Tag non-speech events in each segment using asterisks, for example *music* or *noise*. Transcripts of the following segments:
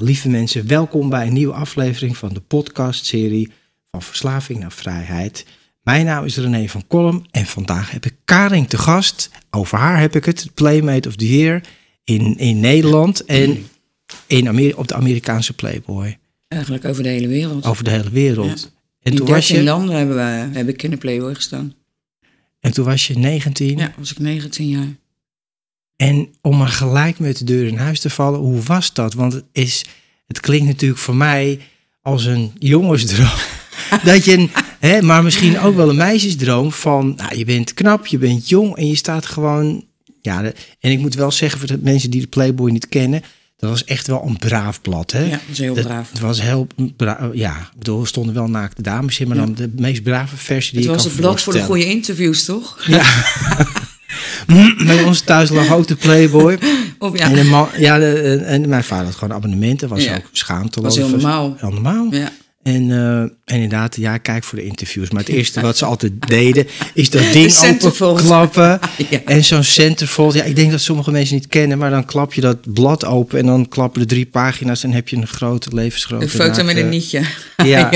Lieve mensen, welkom bij een nieuwe aflevering van de podcastserie van Verslaving naar Vrijheid. Mijn naam is René van Kolm en vandaag heb ik Karin te gast. Over haar heb ik het, Playmate of the Year in, in Nederland en in Ameri op de Amerikaanse Playboy. Eigenlijk over de hele wereld. Over de hele wereld. En, In toen was 13 je, landen hebben we, heb ik in de Playboy gestaan. en toen was je 19. Ja, was ik 19 jaar. En om er gelijk met de deur in huis te vallen, hoe was dat? Want het, is, het klinkt natuurlijk voor mij als een jongensdroom. *laughs* dat je, een, hè, maar misschien ook wel een meisjesdroom van, nou, je bent knap, je bent jong en je staat gewoon, ja, de- en ik moet wel zeggen voor de mensen die de Playboy niet kennen, dat was echt wel een braaf blad, hè? Ja, dat is heel Dat- braaf. Het was heel bra- ja, ik bedoel, er stonden wel naakte dames in, maar Ja. dan de meest brave versie die Het je was kan het blad voor de goede interviews, toch? Ja. *laughs* *laughs* *laughs* Bij ons thuis lag ook de Playboy. Of En, ja, de man, ja, de- en, en mijn vader had gewoon abonnementen. Was Ja. ook schaamteloos. was heel normaal. Heel normaal. Ja. En, eh, en inderdaad, ja, ik kijk voor de interviews. Maar het eerste wat ze altijd deden, is dat *laughs* ding openklappen. *laughs* Ja. En zo'n centerfold. Ja, ik denk dat sommige mensen niet kennen, maar dan klap je dat blad open en dan klappen er drie pagina's en heb je een grote levensgrote een foto met een nietje Ja.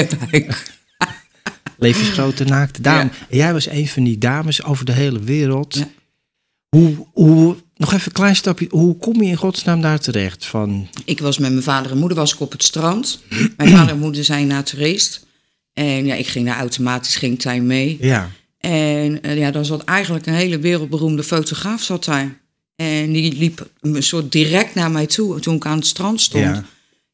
levensgrote naakte dame. Ja. En jij was een van die dames over de hele wereld. Ja. Hoe, hoe, nog even een klein stapje. Hoe kom je in godsnaam daar terecht? Van, Ik was met mijn vader en moeder was ik op het strand. Mijn vader en moeder zijn naar Triest. En ja, ik ging daar automatisch, ging daar mee. ja, En eh, ja, dan zat eigenlijk een hele wereldberoemde fotograaf zat daar. En die liep een soort direct naar mij toe toen ik aan het strand stond. ja,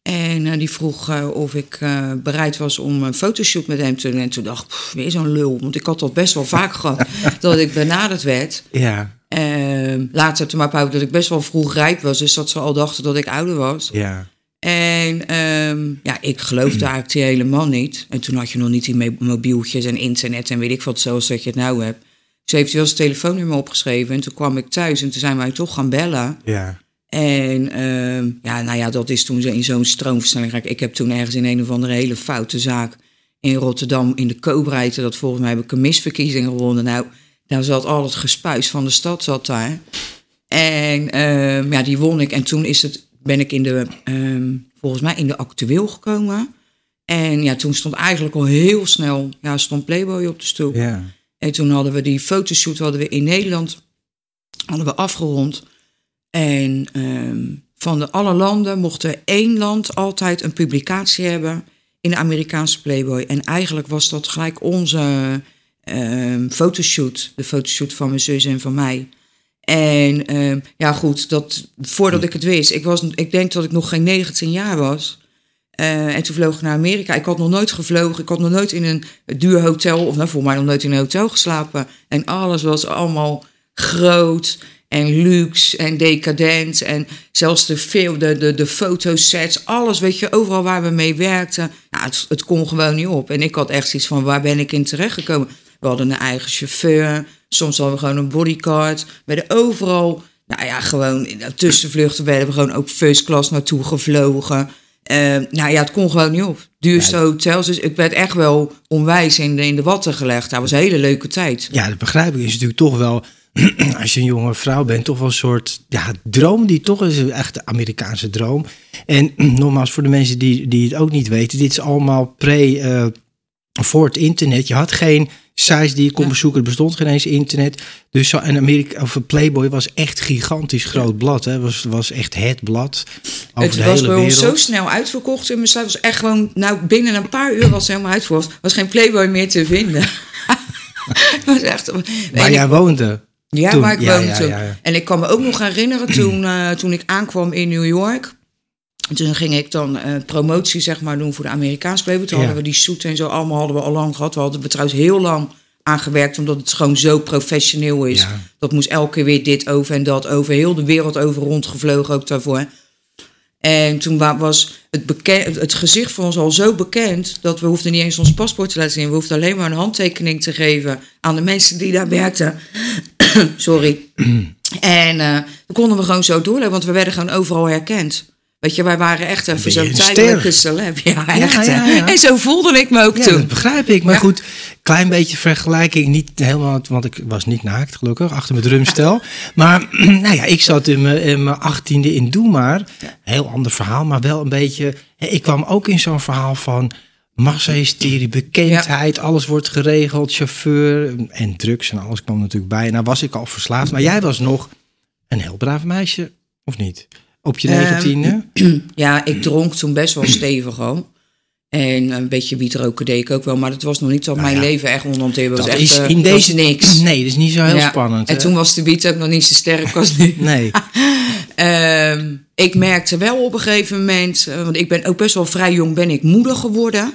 En eh, die vroeg eh, of ik bereid was om een fotoshoot met hem te doen. En toen dacht ik, weer zo'n lul. Want ik had dat best wel vaak gehad, *laughs* dat ik benaderd werd. ja, Ehm, later toen maar uit dat ik best wel vroeg rijp was. Dus dat ze al dachten dat ik ouder was. ja. En ehm, ja, ik geloofde *clears throat* eigenlijk helemaal niet. En toen had je nog niet die mobieltjes en internet en weet ik wat zoals dat je het nou hebt. Dus heeft wel zijn telefoonnummer opgeschreven. En toen kwam ik thuis en toen zijn wij toch gaan bellen. ja. En ehm, ja, nou ja, dat is toen in zo'n stroomversnelling geraakt. Ik heb toen ergens in een of andere hele foute zaak in Rotterdam in de Kooprijten, dat volgens mij heb ik een misverkiezing gewonnen. Nou, daar zat al het gespuis van de stad zat daar. En ehm, ja, die won ik. En toen is het, ben ik in de, ehm, volgens mij in de actueel gekomen. En ja, toen stond eigenlijk al heel snel, ja, stond Playboy op de stoel. ja. En toen hadden we die fotoshoot hadden we in Nederland hadden we afgerond. En ehm, van de alle landen mocht er één land altijd een publicatie hebben in de Amerikaanse Playboy. En eigenlijk was dat gelijk onze ehm, fotoshoot. De fotoshoot van mijn zus en van mij. En ehm, ja, goed, dat, voordat ik het wist, ik, was, ik denk dat ik nog geen 19 jaar was. Eh, en toen vloog ik naar Amerika. Ik had nog nooit gevlogen. Ik had nog nooit in een duur hotel, of nou voor mij nog nooit in een hotel geslapen. En alles was allemaal groot en luxe en decadent. En zelfs de, film, de, de, de fotosets, alles, weet je, overal waar we mee werkten. Nou, het, het kon gewoon niet op. En ik had echt zoiets van, waar ben ik in terechtgekomen? We hadden een eigen chauffeur. Soms hadden we gewoon een bodyguard. We werden overal, nou ja, gewoon in de tussenvluchten werden we gewoon ook first class naartoe gevlogen. Eh, nou ja, het kon gewoon niet op. Duurste Ja. hotels. Dus ik werd echt wel onwijs in de, in de watten gelegd. Dat was een hele leuke tijd. Ja, dat begrijp ik. Is natuurlijk toch wel, *clears throat* als je een jonge vrouw bent, toch wel een soort ja, droom die toch is een echte Amerikaanse droom. En *clears throat* nogmaals, voor de mensen die, die het ook niet weten, dit is allemaal pre, eh, voor het internet. Je had geen sites die je kon bezoeken. Er bestond geen eens internet. Dus zo, en Amerika, of Playboy was echt gigantisch groot blad. Hè. Was, was echt het blad. Over het de was hele bij ons wereld. zo snel uitverkocht in mijn stad. Het was echt gewoon, nou binnen een paar uur was het helemaal uitverkocht. was geen Playboy meer te vinden. *laughs* Het was echt. Waar en ik- jij woonde. Ja, Toen, waar ik ja, woonde ja, toen. ja, ja. En ik kan me ook nog herinneren toen, eh, toen ik aankwam in New York. Toen ging ik dan eh, promotie zeg maar, doen voor de Amerikaanse Playboy. Toen Ja. hadden we die shoot en zo allemaal hadden we al lang gehad. We hadden er trouwens heel lang aan gewerkt, omdat het gewoon zo professioneel is. Ja. Dat moest elke keer weer dit over en dat over. Heel de wereld over rondgevlogen ook daarvoor. En toen wa- was het, beken- het gezicht van ons al zo bekend... dat we hoefden niet eens ons paspoort te laten zien. We hoefden alleen maar een handtekening te geven aan de mensen die daar werkten. *coughs* Sorry. *coughs* en eh, dan konden we gewoon zo doorlopen, want we werden gewoon overal herkend. Weet je, wij waren echt even zo'n tijdelijke ster? celeb. Ja, echt. ja. En zo voelde ik me ook toen. dat begrijp ik. Maar goed, klein beetje vergelijking. Niet helemaal, want ik was niet naakt, gelukkig, achter mijn drumstel. maar *clears throat* nou ja, ik zat in mijn, in mijn achttiende in Doe Maar. Heel ander verhaal, maar wel een beetje... Ik kwam ook in zo'n verhaal van massahysterie, bekendheid. Alles wordt geregeld, chauffeur en drugs en alles kwam natuurlijk bij. En nou was ik al verslaafd. Maar jij was nog een heel braaf meisje, of niet? Op je negentiende? *clears throat* Ja, ik dronk toen best wel stevig al. En een beetje wietroken deed ik ook wel. Maar dat was nog niet dat mijn ja, leven echt onhanteerbaar was. dat echt, is eh, in deze... niks. *clears throat* Nee, dat is niet zo heel Ja. spannend. En hè? toen was de beat ook nog niet zo sterk als nu. *laughs* Nee. *laughs* Ehm, ik merkte wel op een gegeven moment, eh, want ik ben ook best wel vrij jong, ben ik moeder geworden.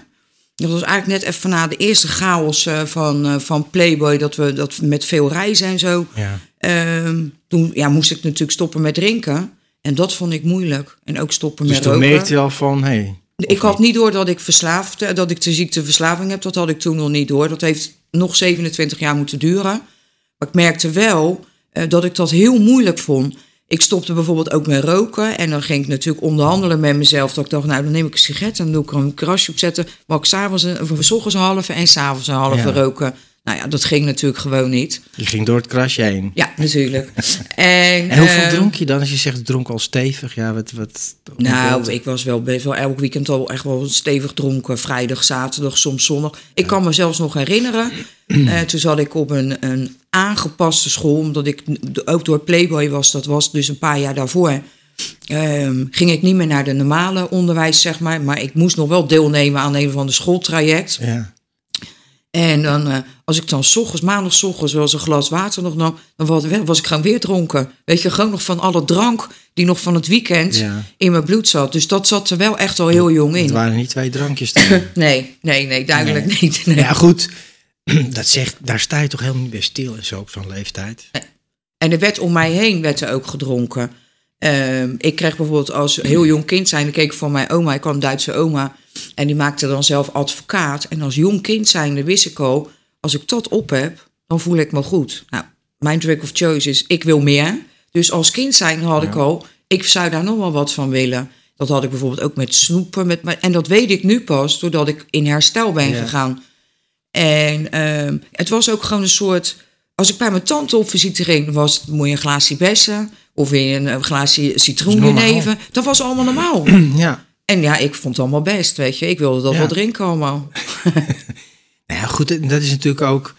Dat was eigenlijk net even na de eerste chaos eh, van, van Playboy, dat we dat met veel reizen en zo. Ja. Ehm, toen ja, moest ik natuurlijk stoppen met drinken. En dat vond ik moeilijk. En ook stoppen Dus met toen roken. merkte je al van, hé, hey, Ik had niet door dat ik verslaafd, eh, dat ik de ziekteverslaving heb. Dat had ik toen nog niet door. Dat heeft nog 27 jaar moeten duren. Maar ik merkte wel eh, dat ik dat heel moeilijk vond. Ik stopte bijvoorbeeld ook met roken. En dan ging ik natuurlijk onderhandelen met mezelf. Dat ik dacht, nou dan neem ik een sigaret en dan doe ik er een krasje op zetten. Maar ik s'avonds een, of 's ochtends een halve en s'avonds een halve Ja. roken. Nou ja, dat ging natuurlijk gewoon niet. je ging door het krasje heen. Ja, natuurlijk. *laughs* en, En hoeveel eh, dronk je dan? Als je zegt dronk al stevig, ja, wat... wat Nou, ik was wel best wel elk weekend al echt wel stevig dronken. Vrijdag, zaterdag, soms zondag. Ik kan me zelfs nog herinneren. *clears throat* eh, toen zat ik op een, een aangepaste school. Omdat ik ook door Playboy was. Dat was dus een paar jaar daarvoor. ehm, ging ik niet meer naar de normale onderwijs, zeg maar. Maar ik moest nog wel deelnemen aan een van de schooltraject. Ja. En dan, eh, als ik dan 's ochtends, maandag 's ochtends wel eens een glas water nog nam, dan was, was ik gewoon weer dronken. Weet je, gewoon nog van alle drank die nog van het weekend Ja. in mijn bloed zat. Dus dat zat er wel echt al heel jong Het in. waren niet twee drankjes. *laughs* Nee, nee, nee, duidelijk niet. Nee. Ja, goed. *clears throat* Dat zegt, daar sta je toch helemaal niet bij stil en zo op zo'n leeftijd. En er werd om mij heen werd er ook gedronken. Ehm, ik kreeg bijvoorbeeld als heel jong kind zijn, keek ik van mijn oma, ik een Duitse oma. En die maakte dan zelf advocaat. En als jong kind zijnde wist ik al, als ik dat op heb, dan voel ik me goed. Nou, mijn drug of choice is, ik wil meer. Dus als kind zijn had ik al, ik zou daar nog wel wat van willen. Dat had ik bijvoorbeeld ook met snoepen. Met, en dat weet ik nu pas, doordat ik in herstel ben Ja. gegaan. En ehm, het was ook gewoon een soort... Als ik bij mijn tante op visite ging, was het moet je een glaasje bessen... of weer een, eh, glaasje citroenjenever. Dat was allemaal normaal. *clears throat* Ja. en ja, ik vond het allemaal best, weet je. Ik wilde dat Ja. wel drinken allemaal. *laughs* *laughs* Nou ja, goed, dat is natuurlijk ook...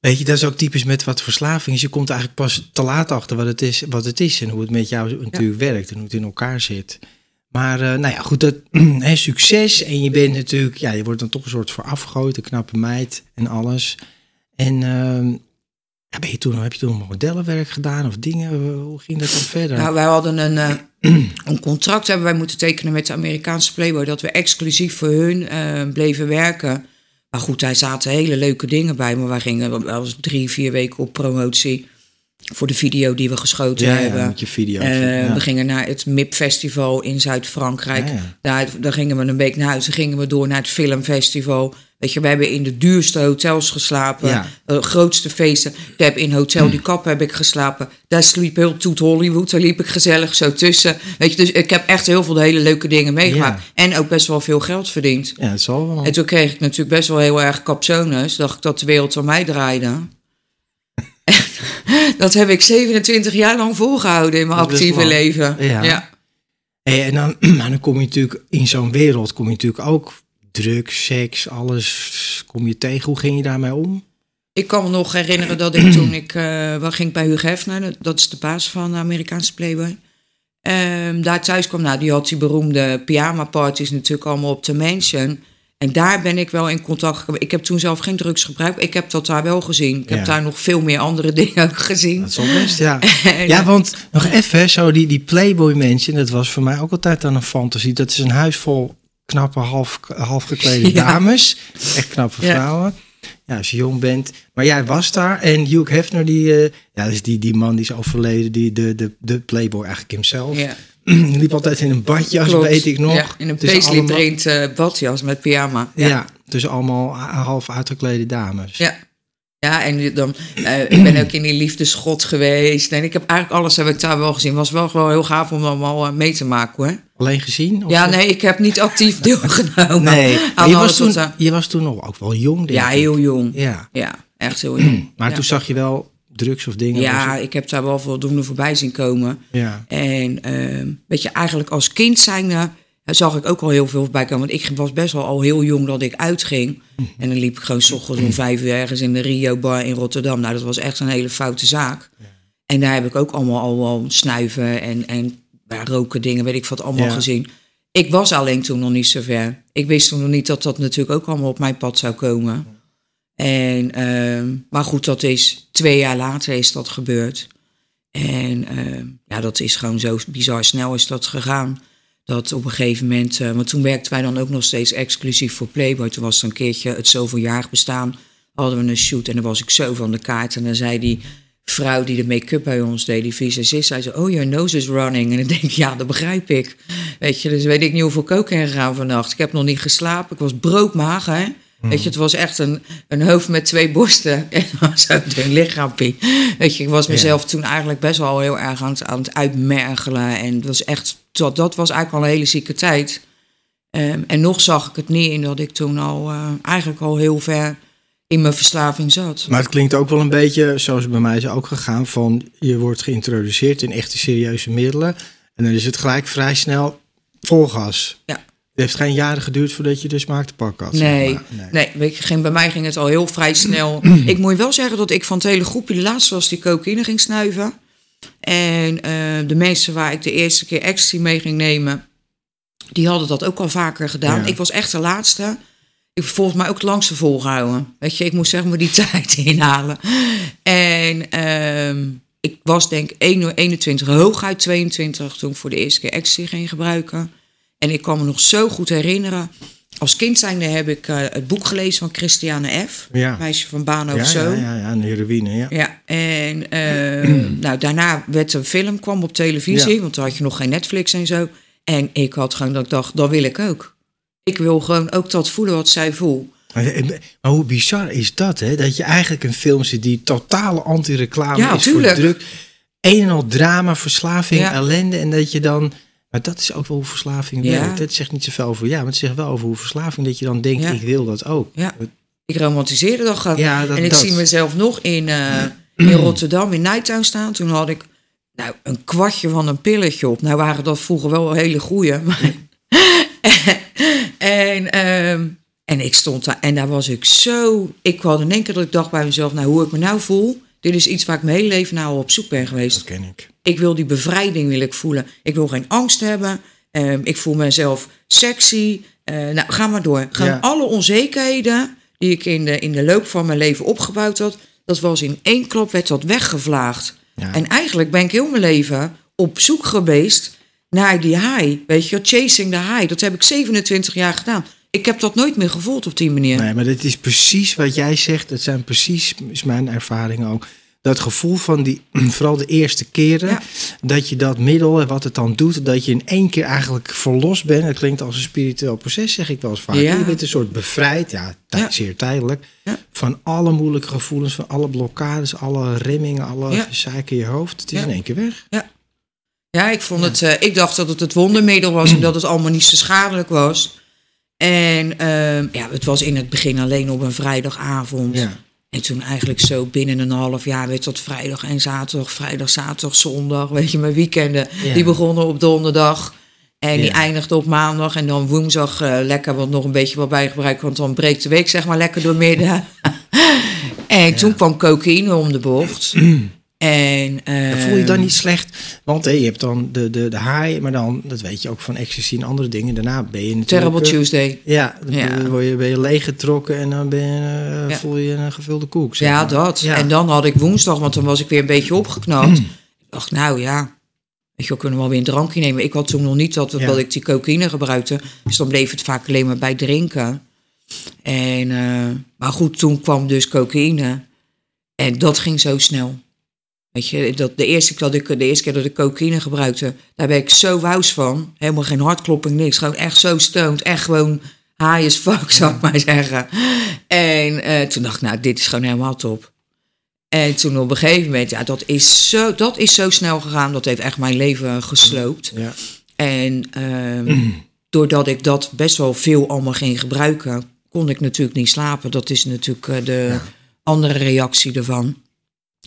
Weet je, dat is ook typisch met wat verslaving is. Je komt eigenlijk pas te laat achter wat het is, wat het is en hoe het met jou natuurlijk werkt en hoe het in elkaar zit. Maar eh, nou ja, goed, dat, *clears throat* hè, succes en je bent natuurlijk, ja, je wordt dan toch een soort voor afgegooid, een knappe meid en alles. En ehm, ja, ben je toen, heb je toen modellenwerk gedaan of dingen? Hoe ging dat dan verder? Nou, wij hadden een, eh, een contract hebben wij moeten tekenen met de Amerikaanse Playboy... dat we exclusief voor hun eh, bleven werken. Maar goed, daar zaten hele leuke dingen bij. Maar wij gingen wel eens drie, vier weken op promotie... voor de video die we geschoten ja, ja, hebben. met je video. Eh, ja. We gingen naar het MIP-festival in Zuid-Frankrijk. Ja. Daar, daar gingen we een week naar huis. Dan gingen we door naar het filmfestival. Weet je, we hebben in de duurste hotels geslapen. Ja. De grootste feesten. Ik heb in Hotel du Cap heb ik geslapen. Daar sliep heel Toet Hollywood. Daar liep ik gezellig zo tussen. Weet je, dus ik heb echt heel veel hele leuke dingen meegemaakt. En ook best wel veel geld verdiend. ja, dat zal wel. En toen kreeg ik natuurlijk best wel heel erg capsones. Dacht ik dat de wereld om mij draaide. *laughs* dat heb ik 27 jaar lang volgehouden in mijn actieve leven. Ja. ja. Hey, en dan, *clears throat* maar dan kom je natuurlijk in zo'n wereld, kom je natuurlijk ook drugs, seks, alles kom je tegen. Hoe ging je daarmee om? Ik kan me nog herinneren dat ik toen ik uh, wel ging bij Hugh Hefner, dat is de baas van de Amerikaanse Playboy. Um, daar thuis kwam, nou, die had die beroemde pyjama parties natuurlijk allemaal op de mansion. En daar ben ik wel in contact gekomen. Ik heb toen zelf geen drugs gebruikt. Ik heb dat daar wel gezien. Ik heb daar nog veel meer andere *laughs* dingen gezien. Dat is best, *laughs* ja. ja, want nog even, zo die, die Playboy Mansion, dat was voor mij ook altijd dan een fantasie. Dat is een huis vol knappe, half, half geklede *laughs* dames. Echt knappe vrouwen. Ja, als je jong bent. Maar jij was daar en Hugh Hefner, die, uh, ja, dus die, die man die is overleden, die, de, de, de Playboy eigenlijk hemzelf. Ja. *clears throat* liep altijd in een badjas, weet ik nog. Ja, in een paisley print uh, badjas met pyjama. Ja. ja, dus allemaal half uitgeklede dames. Ja. Ja, en dan, uh, ik ben ook in die liefdeschot geweest. En ik heb eigenlijk alles heb ik daar wel gezien. Was wel gewoon heel gaaf om allemaal uh, mee te maken hoor. Alleen gezien? ja, nee, ik heb niet actief *laughs* deelgenomen. nee, je was, toen, je was toen nog ook wel jong, denk Ja, heel jong. Ja. ja, echt heel jong. *clears throat* maar toen zag je wel drugs of dingen? Ja, ik heb daar wel voldoende voorbij zien komen. Ja. En uh, weet je, eigenlijk als kind zijnde zag ik ook al heel veel voorbij komen. Want ik was best wel al heel jong dat ik uitging. En dan liep ik gewoon s ochtends om vijf uur ergens in de Rio Bar in Rotterdam. Nou, dat was echt een hele foute zaak. En daar heb ik ook allemaal al wel snuiven en, en roken dingen, weet ik wat, allemaal gezien. Ik was alleen toen nog niet zo ver. Ik wist toen nog niet dat dat natuurlijk ook allemaal op mijn pad zou komen. En, uh, maar goed, dat is twee jaar later is dat gebeurd. En uh, ja, dat is gewoon zo bizar snel is dat gegaan. Dat op een gegeven moment, uh, want toen werkten wij dan ook nog steeds exclusief voor Playboy. Toen was er een keertje het zoveeljarig bestaan. Hadden we een shoot en dan was ik zo van de kaart. En dan zei die vrouw die de make-up bij ons deed, die visagist, zei ze, oh, your nose is running. En dan denk ik, ja, dat begrijp ik. Weet je, dus weet ik niet hoeveel kook gegaan vannacht. Ik heb nog niet geslapen. Ik was broodmager, hè. Weet je, het was echt een, een hoofd met twee borsten *laughs* en zo'n lichaampje. Weet je, ik was mezelf toen eigenlijk best wel heel erg aan het, aan het uitmergelen. En dat was echt, dat, dat was eigenlijk al een hele zieke tijd. Um, en nog zag ik het niet in dat ik toen al uh, eigenlijk al heel ver in mijn verslaving zat. Maar het klinkt ook wel een beetje, zoals bij mij is ook gegaan, van je wordt geïntroduceerd in echte serieuze middelen. En dan is het gelijk vrij snel volgas. Ja. Het heeft geen jaren geduurd voordat je de smaak te pakken had. Nee, nee. nee ging, bij mij ging het al heel vrij snel. *clears throat* ik moet wel zeggen dat ik van het hele groepje de laatste was die cocaïne ging snuiven. En uh, de mensen waar ik de eerste keer ecstasy mee ging nemen, die hadden dat ook al vaker gedaan. Ik was echt de laatste. Ik volgens mij ook het langste volgehouden. Weet je, ik moest zeg maar die *laughs* tijd inhalen. En uh, ik was denk ik 21, hooguit 22 toen ik voor de eerste keer ecstasy ging gebruiken. En ik kan me nog zo goed herinneren. Als kind zijnde heb ik uh, het boek gelezen van Christiane F. Ja. Meisje van Baan of ja, zo. Ja, ja, ja, een heroïne, ja. Ja, en uh, *clears throat* nou, daarna werd een film, kwam op televisie. Want toen had je nog geen Netflix en zo. En ik had gewoon dat ik dacht, dat wil ik ook. Ik wil gewoon ook dat voelen wat zij voelt. Maar, maar, hoe bizar is dat, hè? Dat je eigenlijk een film ziet die totale anti-reclame is tuurlijk. voor druk. Een en al drama, verslaving, ellende. En dat je dan maar dat is ook wel hoe verslaving ja. werkt. Het zegt niet zoveel over ja, maar het zegt wel over hoe verslaving dat je dan denkt, ik wil dat ook. Ja. Ik romantiseerde dat gewoon. Ja, dat, en ik zie mezelf nog in, uh, *clears throat* in Rotterdam in Nighttown staan. Toen had ik nou, een kwartje van een pilletje op. Nou waren dat vroeger wel hele goeie. *laughs* en, uh, en ik stond daar en daar was ik zo... Ik had in één keer dat ik dacht bij mezelf, nou hoe ik me nou voel... Dit is iets waar ik mijn hele leven nou op zoek ben geweest. Dat ken ik. Ik wil die bevrijding wil ik voelen. Ik wil geen angst hebben. Um, ik voel mezelf sexy. Uh, nou, ga maar door. Gaan alle onzekerheden die ik in de, in de loop van mijn leven opgebouwd had, dat was in één klap werd dat weggevlaagd. Ja. En eigenlijk ben ik heel mijn leven op zoek geweest naar die high. Weet je, chasing the high. Dat heb ik 27 jaar gedaan. Ik heb dat nooit meer gevoeld op die manier. Nee, maar dit is precies wat jij zegt. Het zijn precies, is mijn ervaring ook. Dat gevoel van die, *clears throat* vooral de eerste keren, dat je dat middel en wat het dan doet, dat je in één keer eigenlijk verlost bent. Het klinkt als een spiritueel proces, zeg ik wel eens vaak. Ja. Je bent een soort bevrijd, ja, zeer tijdelijk, van alle moeilijke gevoelens, van alle blokkades, alle remmingen, alle zaken in je hoofd. Het is in één keer weg. Ja. Ja, ik vond het. Uh, ik dacht dat het het wondermiddel was *clears throat* en dat het allemaal niet zo schadelijk was. En uh, ja, het was in het begin alleen op een vrijdagavond. Ja. En toen eigenlijk zo binnen een half jaar werd dat vrijdag en zaterdag, vrijdag, zaterdag, zondag. Weet je, mijn weekenden, die begonnen op donderdag. En die Ja. eindigde op maandag en dan woensdag eh, lekker wat nog een beetje wat bijgebruikt. Want dan breekt de week zeg maar lekker door midden. *laughs* en toen kwam cocaïne om de bocht. *clears throat* en, voel je dan ehm, niet slecht. Want hé, je hebt dan de, de, de high, maar dan, dat weet je ook van ecstasy en andere dingen. Daarna ben je natuurlijk... Terrible eh, Tuesday. Ja, dan Ja. ben je- word je, ben je leeggetrokken en dan ben je, eh, Ja. voel je een gevulde koek. zeg Ja, dat. Ja. En dan had ik woensdag, want dan was ik weer een beetje opgeknapt. ik dacht, nou ja, weet je, we kunnen wel weer een drankje nemen. Ik had toen nog niet dat, Ja. dat ik die cocaïne gebruikte. Dus dan bleef het vaak alleen maar bij drinken. En, eh, maar goed, toen kwam dus cocaïne. En dat ging zo snel. Weet je, dat de, eerste, keer dat ik, de eerste keer dat ik cocaïne gebruikte, daar ben ik zo wous van. Helemaal geen hartklopping, niks. Gewoon echt zo stoned. Echt gewoon high as fuck, zou ik maar zeggen. En eh, toen dacht ik, nou, dit is gewoon helemaal top. En toen op een gegeven moment, ja, dat is zo, dat is zo snel gegaan. Dat heeft echt mijn leven gesloopt. Ja. En ehm, doordat ik dat best wel veel allemaal ging gebruiken, kon ik natuurlijk niet slapen. Dat is natuurlijk eh, de andere reactie ervan.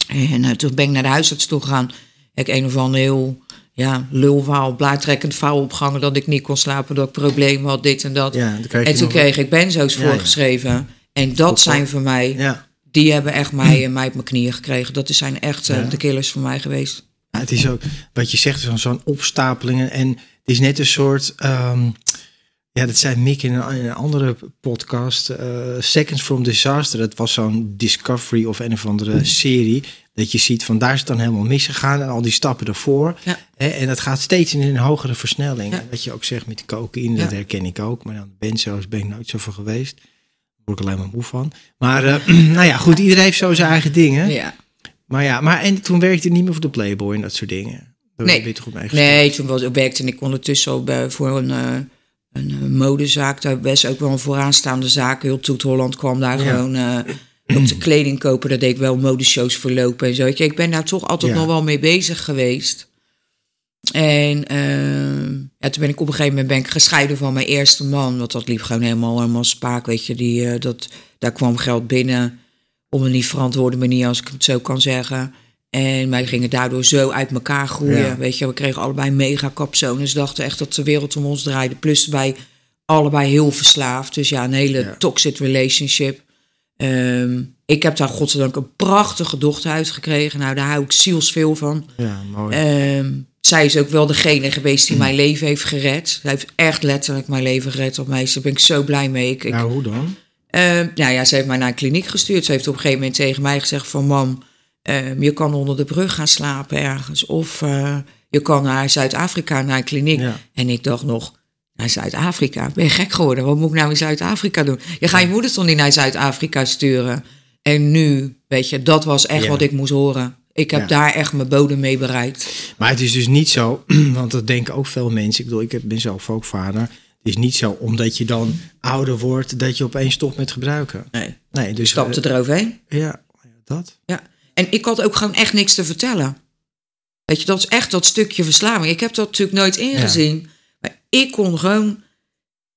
En eh, toen ben ik naar de huisarts toe gegaan. Heb ik een of ander heel ja, lulverhaal, blaartrekkend verhaal opgehangen dat ik niet kon slapen, dat ik problemen had, dit en dat. Ja, en toen kreeg ik benzo's Ja, voorgeschreven. En dat zijn voor mij, Ja. die hebben echt mij, *clears throat* mij op mijn knieën gekregen. Dat zijn echt eh, de killers voor mij geweest. Ja, het is ook, wat je zegt, zo'n zo'n opstapeling. En het is net een soort, ehm, ja, dat zei Mick in een, in een andere podcast, eh, Seconds from Disaster. Dat was zo'n Discovery of een of andere serie. Dat je ziet van daar is het dan helemaal misgegaan en al die stappen ervoor. Ja. Hè, en dat gaat steeds in een hogere versnelling. Ja. Wat je ook zegt met de cocaïne, dat herken ik ook. Maar dan benzo's ben ik nooit zo voor geweest. Daar word ik alleen maar moe van. Maar eh, *clears throat* nou ja, goed, iedereen heeft zo zijn eigen dingen. Ja. Maar ja, maar en toen werkte je niet meer voor de Playboy en dat soort dingen. Daar Nee. ben je toch goed mee? Nee, toen was, werkte ik ondertussen al bij, voor een, eh, een eh, modezaak. Daar best ook wel een vooraanstaande zaak. Heel Toet Holland kwam daar Ja. gewoon eh, op de kleding kopen. Daar deed ik wel modeshows verlopen en zo. Weet je, ik ben daar toch altijd Ja. nog wel mee bezig geweest. En eh, ja, toen ben ik op een gegeven moment ben ik gescheiden van mijn eerste man. Want dat liep gewoon helemaal, helemaal spaak. Weet je, die, dat, daar kwam geld binnen op een niet verantwoorde manier, als ik het zo kan zeggen. En wij gingen daardoor zo uit elkaar groeien. Ja. Weet je, we kregen allebei mega kapzones. dachten echt dat de wereld om ons draaide. Plus wij allebei heel verslaafd. Dus ja, een hele Ja. toxic relationship. Ehm, ik heb daar godzijdank een prachtige dochter uitgekregen. Nou, daar hou ik zielsveel van. Ja, mooi. Ehm, zij is ook wel degene geweest die mijn leven heeft gered. Zij heeft echt letterlijk mijn leven gered op mij. Daar ben ik zo blij mee. Ik, ik, nou, hoe dan? Ehm, nou ja, ze heeft mij naar een kliniek gestuurd. Ze heeft op een gegeven moment tegen mij gezegd van... mam, ehm, je kan onder de brug gaan slapen ergens. Of eh, je kan naar Zuid-Afrika, naar een kliniek. Ja. En ik dacht nog, naar Zuid-Afrika? Ben je gek geworden? Wat moet ik nou in Zuid-Afrika doen? Je gaat je moeder toch niet naar Zuid-Afrika sturen? En nu, weet je, dat was echt Ja. wat ik moest horen. Ik heb Ja. daar echt mijn bodem mee bereikt. Maar het is dus niet zo, *clears throat* want dat denken ook veel mensen. Ik bedoel, ik ben zelf ook vader. Het is niet zo omdat je dan ouder wordt dat je opeens stopt met gebruiken. Nee, Nee, dus stapte eh, eroverheen. ja, dat. Ja, en ik had ook gewoon echt niks te vertellen. Weet je, dat is echt dat stukje verslaving. Ik heb dat natuurlijk nooit ingezien. Maar ik kon gewoon...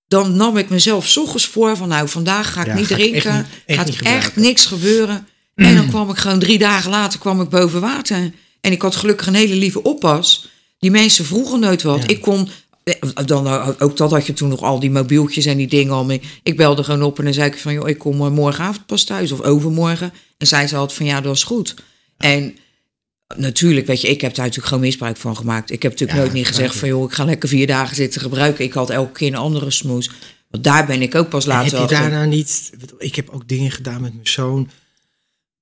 Dan nam ik mezelf ochtends voor van... nou, vandaag ga ik Ja, niet ga ik echt drinken. niet- echt gaat niet echt niks gebeuren. En dan kwam ik gewoon drie dagen later kwam ik boven water. En ik had gelukkig een hele lieve oppas. Die mensen vroegen nooit wat. Ja. Ik kon... eh, Dan, eh, ook dat had je toen nog al die mobieltjes en die dingen al mee. Ik belde gewoon op en dan zei ik van... joh, ik kom eh, morgenavond pas thuis of overmorgen. En zij zei altijd van ja, dat is goed. En natuurlijk, weet je, ik heb daar natuurlijk gewoon misbruik van gemaakt. Ik heb natuurlijk Ja, nooit niet gezegd van... joh, ik ga lekker vier dagen zitten gebruiken. Ik had elke keer een andere smoes. Want daar ben ik ook pas En later heb je daarna niet... Ik heb ook dingen gedaan met mijn zoon.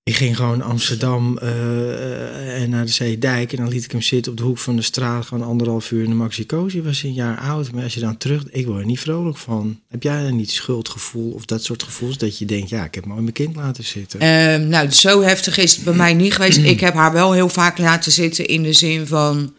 Ik ging gewoon Amsterdam eh, eh, en naar de Zeedijk. En dan liet ik hem zitten op de hoek van de straat. Gewoon anderhalf uur in de Maxi Cosi. was een jaar oud. Maar als je dan terug... Ik word er niet vrolijk van. Heb jij dan niet schuldgevoel of dat soort gevoels? Dat je denkt, ja, ik heb mooi mijn kind laten zitten. Ehm, nou, zo heftig is het bij mij niet geweest. *clears throat* Ik heb haar wel heel vaak laten zitten in de zin van...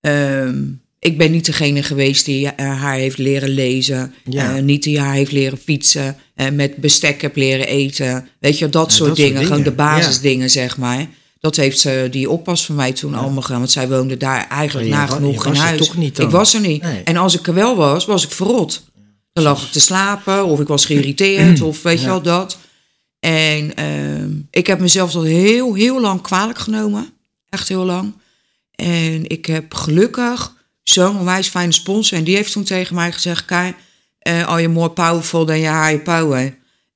ehm, ik ben niet degene geweest die eh, haar heeft leren lezen. Ja. eh, niet die haar heeft leren fietsen. eh, met bestek heb leren eten. Weet je, dat Ja, soort dat soort dingen. Gewoon de dingen, basisdingen, zeg maar. Dat heeft ze, die oppas van mij toen allemaal gedaan. Want zij woonde daar eigenlijk nagenoeg in was huis. toch niet dan? ik was er niet. Nee. En als ik er wel was, was ik verrot. Dan lag ik te slapen of ik was geïrriteerd *clears throat* of weet je wel dat. En ehm, ik heb mezelf dat heel, heel lang kwalijk genomen. Echt heel lang. En ik heb gelukkig zo'n onwijs fijne sponsor. En die heeft toen tegen mij gezegd, Kai, uh, are you more powerful than your higher power?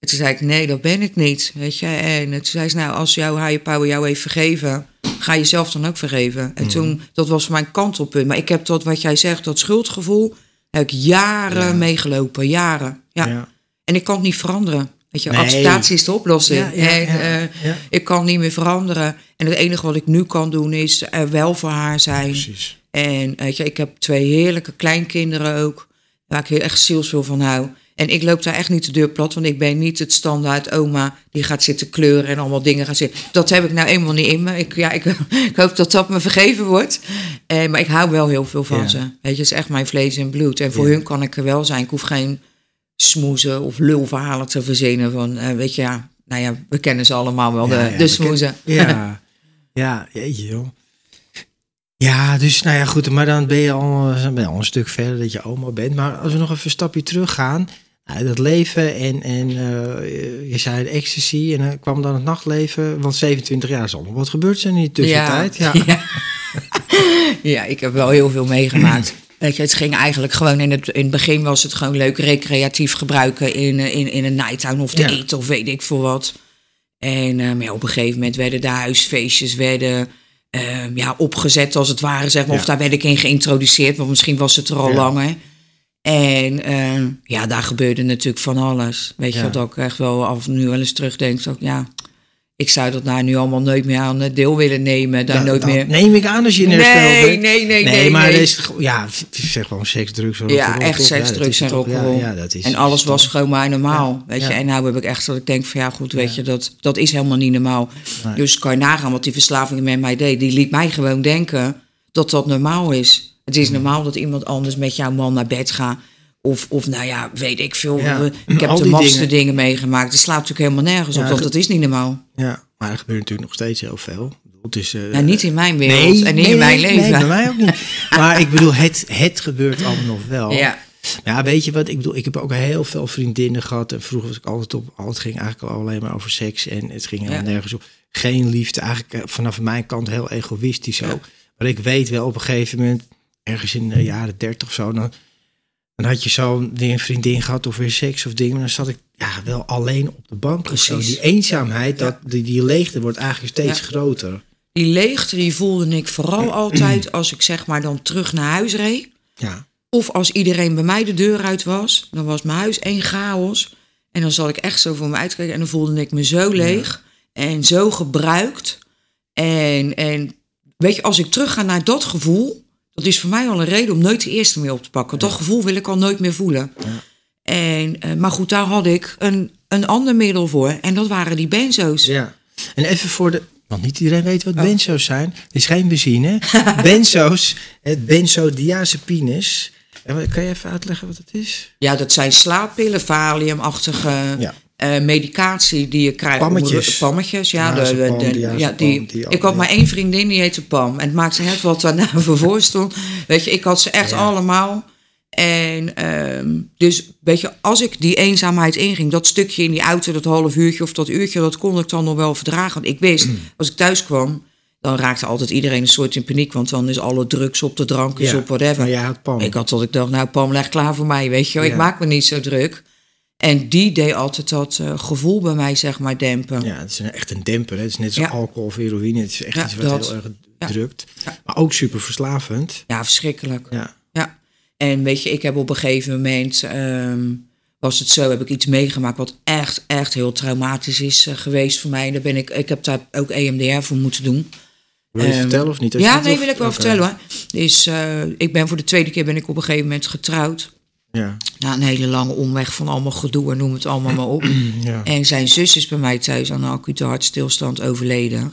En toen zei ik, nee, dat ben ik niet, weet je. En toen zei ze, nou, als jouw higher power jou heeft vergeven, ga je zelf dan ook vergeven. En toen, dat was mijn kantelpunt. Maar ik heb dat, wat jij zegt, dat schuldgevoel, heb ik jaren Ja. meegelopen, jaren. Ja. Ja. En ik kan het niet veranderen. Weet je, Nee. acceptatie is de oplossing. Ja, en, eh. Ik kan niet meer veranderen. En het enige wat ik nu kan doen is er wel voor haar zijn. Precies. En weet je, ik heb twee heerlijke kleinkinderen ook. Waar ik heel echt zielsveel van hou. En ik loop daar echt niet de deur plat. Want ik ben niet het standaard oma die gaat zitten kleuren en allemaal dingen gaat zitten. Dat heb ik nou eenmaal niet in me. Ik, ja, ik, *laughs* ik hoop dat dat me vergeven wordt. Eh, maar ik hou wel heel veel van Ja. ze. Weet je, het is echt mijn vlees en bloed. En voor Ja. hun kan ik er wel zijn. Ik hoef geen smoezen of lulverhalen te verzinnen. Van, eh, weet je, ja, nou ja, we kennen ze allemaal wel, Ja, de, de smoezen. Ja, *laughs* ja, jeetje joh. Ja, dus nou ja, goed, maar dan ben je al, dan ben je al een stuk verder dat je oma bent. Maar als we nog even een stapje terug gaan, nou, dat leven en, en eh, je zei de ecstasy en dan kwam dan het nachtleven, want 27 jaar is al nog wat gebeurd zijn in die tussentijd. Ja, Ja. ja, *laughs* ik heb wel heel veel meegemaakt. *clears throat* Weet je, het ging eigenlijk gewoon in het, in het begin was het gewoon leuk recreatief gebruiken in, eh, in, in een nighttown of de Ja. eten of weet ik veel wat. En ja, op een gegeven moment werden de huisfeestjes werden, eh, ja, opgezet als het ware, zeg maar. Ja. Of daar werd ik in geïntroduceerd, want misschien was het er al Ja. langer. En eh, ja, daar gebeurde natuurlijk van alles. Weet je, dat ik echt wel af en nu wel eens terugdenk. Ik, ja, ik zou dat nou nu allemaal nooit meer aan deel willen nemen. Daar Dat- nooit dat meer. Neem ik aan als je in Nee, herstel nee, bent. nee, nee, Nee, maar nee. is, ja, zeg gewoon seks, drugs, Ja, echt seks, Ja, drugs en ja, rock'n'roll. Ja, dat is, En alles was gewoon maar normaal, weet je. ja. En nou heb ik echt dat ik denk van ja, goed, weet Ja. je, dat, dat is helemaal niet normaal. Nee. Dus kan je nagaan wat die verslaving met mij deed. Die liet mij gewoon denken dat dat normaal is. Het is normaal dat iemand anders met jouw man naar bed gaat. Of, of nou ja, weet ik veel. Ja, Ik *clears throat* heb de mafste dingen. dingen. meegemaakt. Het slaat natuurlijk helemaal nergens op, Ja, want ge- dat is niet normaal. Ja, maar er gebeurt natuurlijk nog steeds heel veel. Het is, eh, Nou, niet in mijn wereld en niet in mijn leven. Nee, bij mij ook niet. *laughs* Maar ik bedoel, het, het gebeurt allemaal nog wel. Ja, ja, weet je wat? Ik bedoel, ik heb ook heel veel vriendinnen gehad. En vroeger was ik altijd op, altijd ging eigenlijk al alleen maar over seks. En het ging helemaal Ja. nergens op. Geen liefde. Eigenlijk eh, vanaf mijn kant heel egoïstisch Ja. ook. Maar ik weet wel op een gegeven moment, ergens in de jaren dertig of zo, dan, dan had je zo weer een vriendin gehad of weer seks of dingen. Maar dan zat ik ja, wel alleen op de bank zo. Precies. Die eenzaamheid, dat, die, die leegte wordt eigenlijk steeds groter. die leegte die voelde ik vooral *clears throat* altijd als ik zeg maar dan terug naar huis reed. Ja, Of als iedereen bij mij de deur uit was, dan was mijn huis één chaos. En dan zat ik echt zo voor me uitkijken en dan voelde ik me zo leeg en zo gebruikt. En, en weet je, als ik terug ga naar dat gevoel, dat is voor mij al een reden om nooit de eerste meer op te pakken. Dat gevoel wil ik al nooit meer voelen. En, eh, maar goed, daar had ik een, een ander middel voor. En dat waren die benzo's. Ja. En even voor de. Want niet iedereen weet wat Oh. benzo's zijn. Het is geen benzine. *laughs* benzo's, het benzodiazepines. En Kan je even uitleggen wat het is? Ja, dat zijn slaappillen, valiumachtige Ja. Eh, medicatie die je krijgt. Pammetjes. Pammetjes, ja. De, ja die, die ik had maar één vriendin, die heette Pam. En het maakte net wat daarna voor stond. Weet je, ik had ze echt Ja. allemaal. En ehm, dus, weet je, als ik die eenzaamheid inging, dat stukje in die auto, dat half uurtje of dat uurtje, dat kon ik dan nog wel verdragen. Want ik wist, als ik thuis kwam, dan raakte altijd iedereen een soort in paniek. Want dan is alle drugs op, de drank is Ja, op, whatever. Maar jij had pan. Ik had tot ik dacht, nou Pam, leg klaar voor mij, weet je. Ik maak me niet zo druk. En die deed altijd dat eh, gevoel bij mij, zeg maar, dempen. Ja, het is een, echt een demper. Hè. Het is net zoals Ja. alcohol of heroïne. Het is echt Ja, iets wat dat. heel erg Ja. drukt. Maar ook super verslavend. Ja, verschrikkelijk. Ja. Ja. En weet je, ik heb op een gegeven moment, ehm, was het zo, heb ik iets meegemaakt wat echt, echt heel traumatisch is eh, geweest voor mij. En daar ben ik, ik heb daar ook EMDR voor moeten doen. Wil je het Ehm, vertellen of niet? Als Ja, nee, wil- ik wel vertellen hoor. Dus ik ben voor de tweede keer ben ik op een gegeven moment getrouwd. Ja. Na een hele lange omweg van allemaal gedoe en noem het allemaal maar op. *clears throat* ja. En zijn zus is bij mij thuis aan een acute hartstilstand overleden.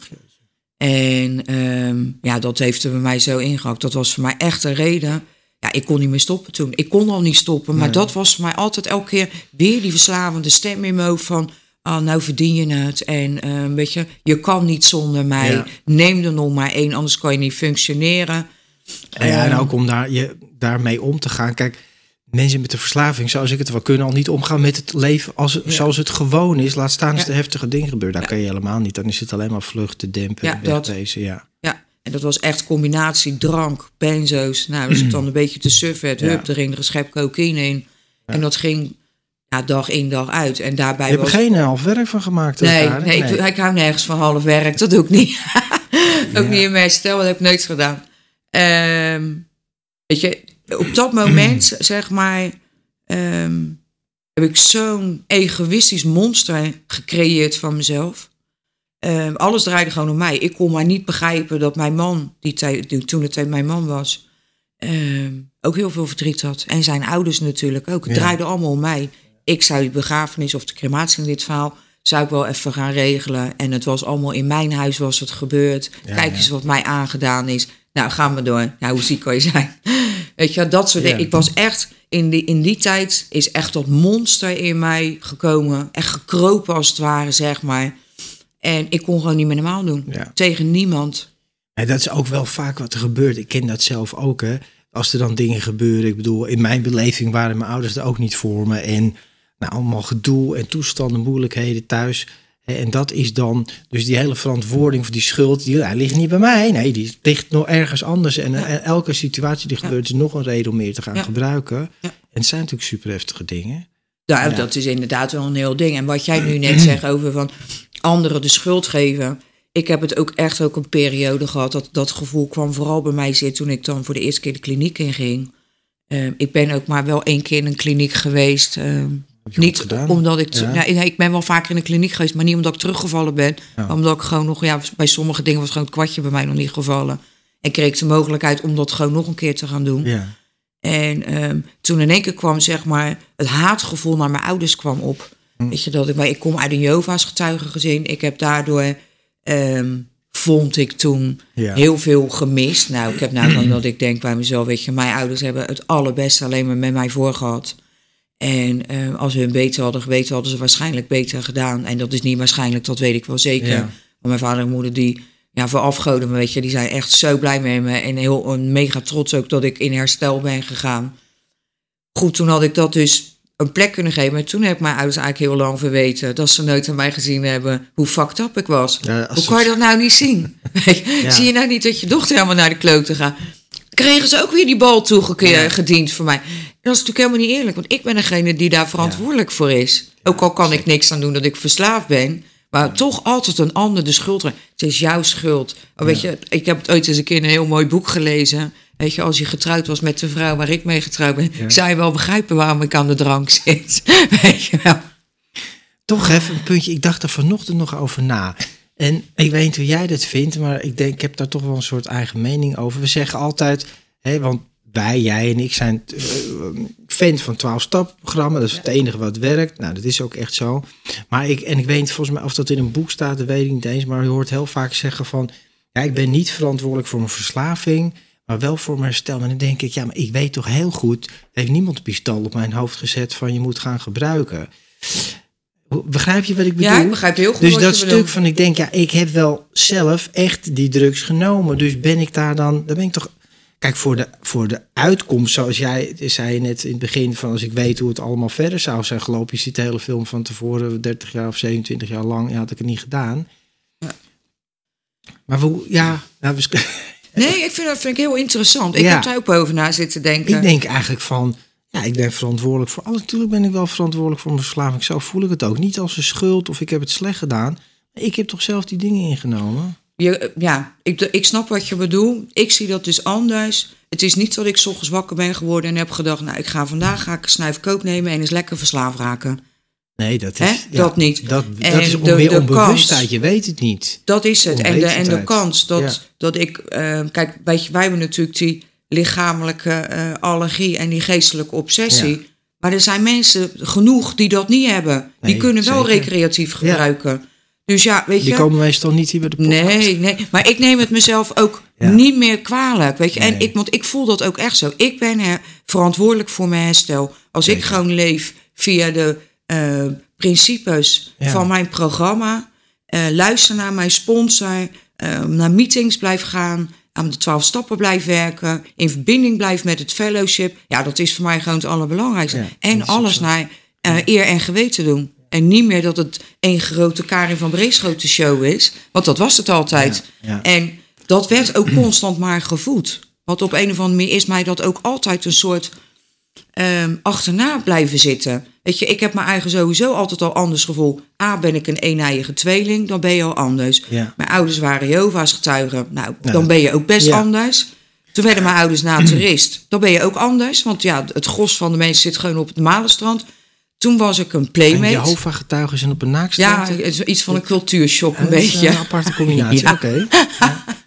En ehm, ja, dat heeft er bij mij zo ingehakt. Dat was voor mij echt een reden. Ja, ik kon niet meer stoppen toen. Ik kon al niet stoppen. Maar Nee. dat was voor mij altijd elke keer weer die verslavende stem in mijn hoofd van... Ah, nou verdien je het. En eh, weet je, je kan niet zonder mij. Ja. Neem er nog maar één, anders kan je niet functioneren. Ja, en Ehm, ook om daar, je, daarmee om te gaan. Kijk, mensen met de verslaving, zoals ik het wel, kunnen al niet omgaan met het leven als, het- Ja. zoals het gewoon is. Laat staan als er heftige dingen gebeuren. Daar kan je helemaal niet. Dan is het alleen maar vluchten, dempen, Ja, wegwezen. Ja. Ja, En dat was echt combinatie drank, benzo's. Nou, als het dan een beetje te suf werd, Ja. hup, er ging er een schep cocaïne in. En dat ging ja, dag in, dag uit. En daarbij Je hebt was... geen half werk van gemaakt. Nee, elkaar, nee, Ik, ik hou nergens van half werk. Dat doe ik niet. *laughs* ook niet in mijn herstel, dat heb ik nooit gedaan. Ehm, weet je, op dat moment, zeg maar, ehm, heb ik zo'n egoïstisch monster gecreëerd van mezelf. Ehm, alles draaide gewoon om mij. Ik kon maar niet begrijpen dat mijn man, die, toen het mijn man was, ehm, ook heel veel verdriet had. En zijn ouders natuurlijk ook. Het Ja. draaide allemaal om mij. Ik zou die begrafenis of de crematie in dit verhaal, zou ik wel even gaan regelen. En het was allemaal in mijn huis was het gebeurd. Ja, Kijk ja. eens wat mij aangedaan is. Nou, gaan we door. Nou, hoe ziek kan je zijn? Weet je, dat soort dingen. Ik was echt, in die, in die tijd is echt dat monster in mij gekomen. Echt gekropen als het ware, zeg maar. En ik kon gewoon niet meer normaal doen. Ja. Tegen niemand. Ja, dat is ook wel vaak wat er gebeurt. Ik ken dat zelf ook, hè. Als er dan dingen gebeuren. Ik bedoel, in mijn beleving waren mijn ouders er ook niet voor me. En nou, allemaal gedoe en toestanden, moeilijkheden thuis. En dat is dan, dus die hele verantwoording voor die schuld, die ligt niet bij mij. Nee, die ligt nog ergens anders. En elke situatie die gebeurt is nog een reden om meer te gaan Ja. gebruiken. En het zijn natuurlijk super heftige dingen. Nou, Ja. dat is inderdaad wel een heel ding. En wat jij nu net *clears throat* zegt over van anderen de schuld geven. Ik heb het ook echt ook een periode gehad. Dat, dat gevoel kwam vooral bij mij zitten toen ik dan voor de eerste keer de kliniek inging. Ehm, ik ben ook maar wel één keer in een kliniek geweest. ehm, niet omdat ik. Ja. Nee, ik ben wel vaker in de kliniek geweest, maar niet omdat ik teruggevallen ben. Ja. Maar omdat ik gewoon nog. Ja, bij sommige dingen was gewoon het kwartje bij mij nog niet gevallen. En kreeg ik de mogelijkheid om dat gewoon nog een keer te gaan doen. Ja. En ehm, toen in één keer kwam zeg maar het haatgevoel naar mijn ouders kwam op. Hm. Weet je dat ik, maar ik kom uit een Jehovah's getuigengezin. Ik heb daardoor ehm, vond ik toen Ja. heel veel gemist. Nou, ik heb nou *clears throat* dan dat ik denk bij mezelf, weet je, mijn ouders hebben het allerbeste alleen maar met mij voor gehad. En eh, als ze hun beter hadden geweten, hadden ze waarschijnlijk beter gedaan. En dat is niet waarschijnlijk, dat weet ik wel zeker. Ja. Want mijn vader en moeder, die ja, verafgoden me, weet je, die zijn echt zo blij met me. En heel en mega trots ook dat ik in herstel ben gegaan. Goed, toen had ik dat dus een plek kunnen geven. Maar toen heb ik mijn ouders eigenlijk heel lang verweten dat ze nooit aan mij gezien hebben hoe fucked up ik was. Ja, Hoe kan je dat nou niet zien? *laughs* *laughs* Ja. Zie je nou niet dat je dochter helemaal naar de kloten gaat? Kregen ze ook weer die bal toegediend voor mij? Dat is natuurlijk helemaal niet eerlijk, want ik ben degene die daar verantwoordelijk voor is. Ook al kan ik niks aan doen dat ik verslaafd ben, maar toch altijd een ander de schuld. Het is jouw schuld. Oh, weet je, ik heb het ooit eens een keer een heel mooi boek gelezen. Weet je, als je getrouwd was met de vrouw waar ik mee getrouwd ben, zou je wel begrijpen waarom ik aan de drank zit. *laughs* Weet je wel. Toch even een puntje. Ik dacht er vanochtend nog over na. En ik weet niet hoe jij dat vindt, maar ik denk, ik heb daar toch wel een soort eigen mening over. We zeggen altijd, hè, want wij, jij en ik zijn eh, fan van 12-stap-programma. Dat is het enige wat werkt. Nou, dat is ook echt zo. Maar ik, en ik weet niet volgens mij of dat in een boek staat, dat weet ik niet eens. Maar je hoort heel vaak zeggen van, ja, ik ben niet verantwoordelijk voor mijn verslaving, maar wel voor mijn herstel. En dan denk ik, ja, maar ik weet toch heel goed, heeft niemand een pistool op mijn hoofd gezet van je moet gaan gebruiken. Begrijp je wat ik bedoel? Ja, ik begrijp heel goed Dus dat stuk bedoelt. van, ik denk, ja, ik heb wel zelf echt die drugs genomen. Dus ben ik daar dan, dan ben ik toch... Kijk, voor de, voor de uitkomst, zoals jij zei net in het begin... van als ik weet hoe het allemaal verder zou zijn gelopen... je ziet de hele film van tevoren, 30 jaar of 27 jaar lang... ja, had ik het niet gedaan. Maar hoe, ja... Nou, Nee, ik vind dat vind ik heel interessant. Ik Ja. heb daar ook over na zitten denken. ik denk eigenlijk van... Ja, ik ben verantwoordelijk voor alles. Natuurlijk ben ik wel verantwoordelijk voor mijn verslaving. Zo voel ik het ook. Niet als een schuld of ik heb het slecht gedaan. Ik heb toch zelf die dingen ingenomen. Je, ja, ik, ik snap wat je bedoelt. Ik zie dat dus anders. Het is niet dat ik 's ochtends wakker ben geworden en heb gedacht... nou, ik ga vandaag ga ik een snuif kook nemen en eens lekker verslaafd raken. Nee, dat Hè? is... Dat niet. Dat, En dat is om, de- meer onbewustheid. kans- Je weet het niet. Dat is het. En de, en de kans dat, Ja. dat ik... eh, kijk, weet je, wij hebben natuurlijk die lichamelijke eh, allergie en die geestelijke obsessie. Ja. Maar er zijn mensen genoeg die dat niet hebben. Die kunnen wel zeker. recreatief gebruiken. Dus ja, weet Die je... komen meestal niet hier bij de podcast. Nee, nee, maar ik neem het mezelf ook Ja. niet meer kwalijk. Weet je? En ik, want ik voel dat ook echt zo. Ik ben her- verantwoordelijk voor mijn herstel. Als ik gewoon leef via de eh, principes van mijn programma, eh, luister naar mijn sponsor, eh, naar meetings blijf gaan, aan de twaalf stappen blijf werken, in verbinding blijf met het fellowship. Ja, dat is voor mij gewoon het allerbelangrijkste. Ja, en alles naar eh, eer en geweten doen. En niet meer dat het één grote Karin van Breeschoten show is. Want dat was het altijd. Ja. En dat werd ook *clears throat* constant maar gevoed. Want op een of andere manier is mij dat ook altijd een soort ehm, achterna blijven zitten. Weet je, ik heb mijn eigen sowieso altijd al anders gevoel. A, ben ik een eenijige tweeling, dan ben je al anders. Ja. Mijn ouders waren Jehovah's getuigen. Nou, dan ben je ook best ja. anders. Toen werden mijn ouders naturist. Dan ben je ook anders. Want ja, het gros van de mensen zit gewoon op het Malenstrand. Toen was ik een En playmate. Jehovah-getuigen zijn op een Ja, naakstrand? is iets van een cultuurshock een beetje. Een aparte combinatie, Ja. oké. *laughs*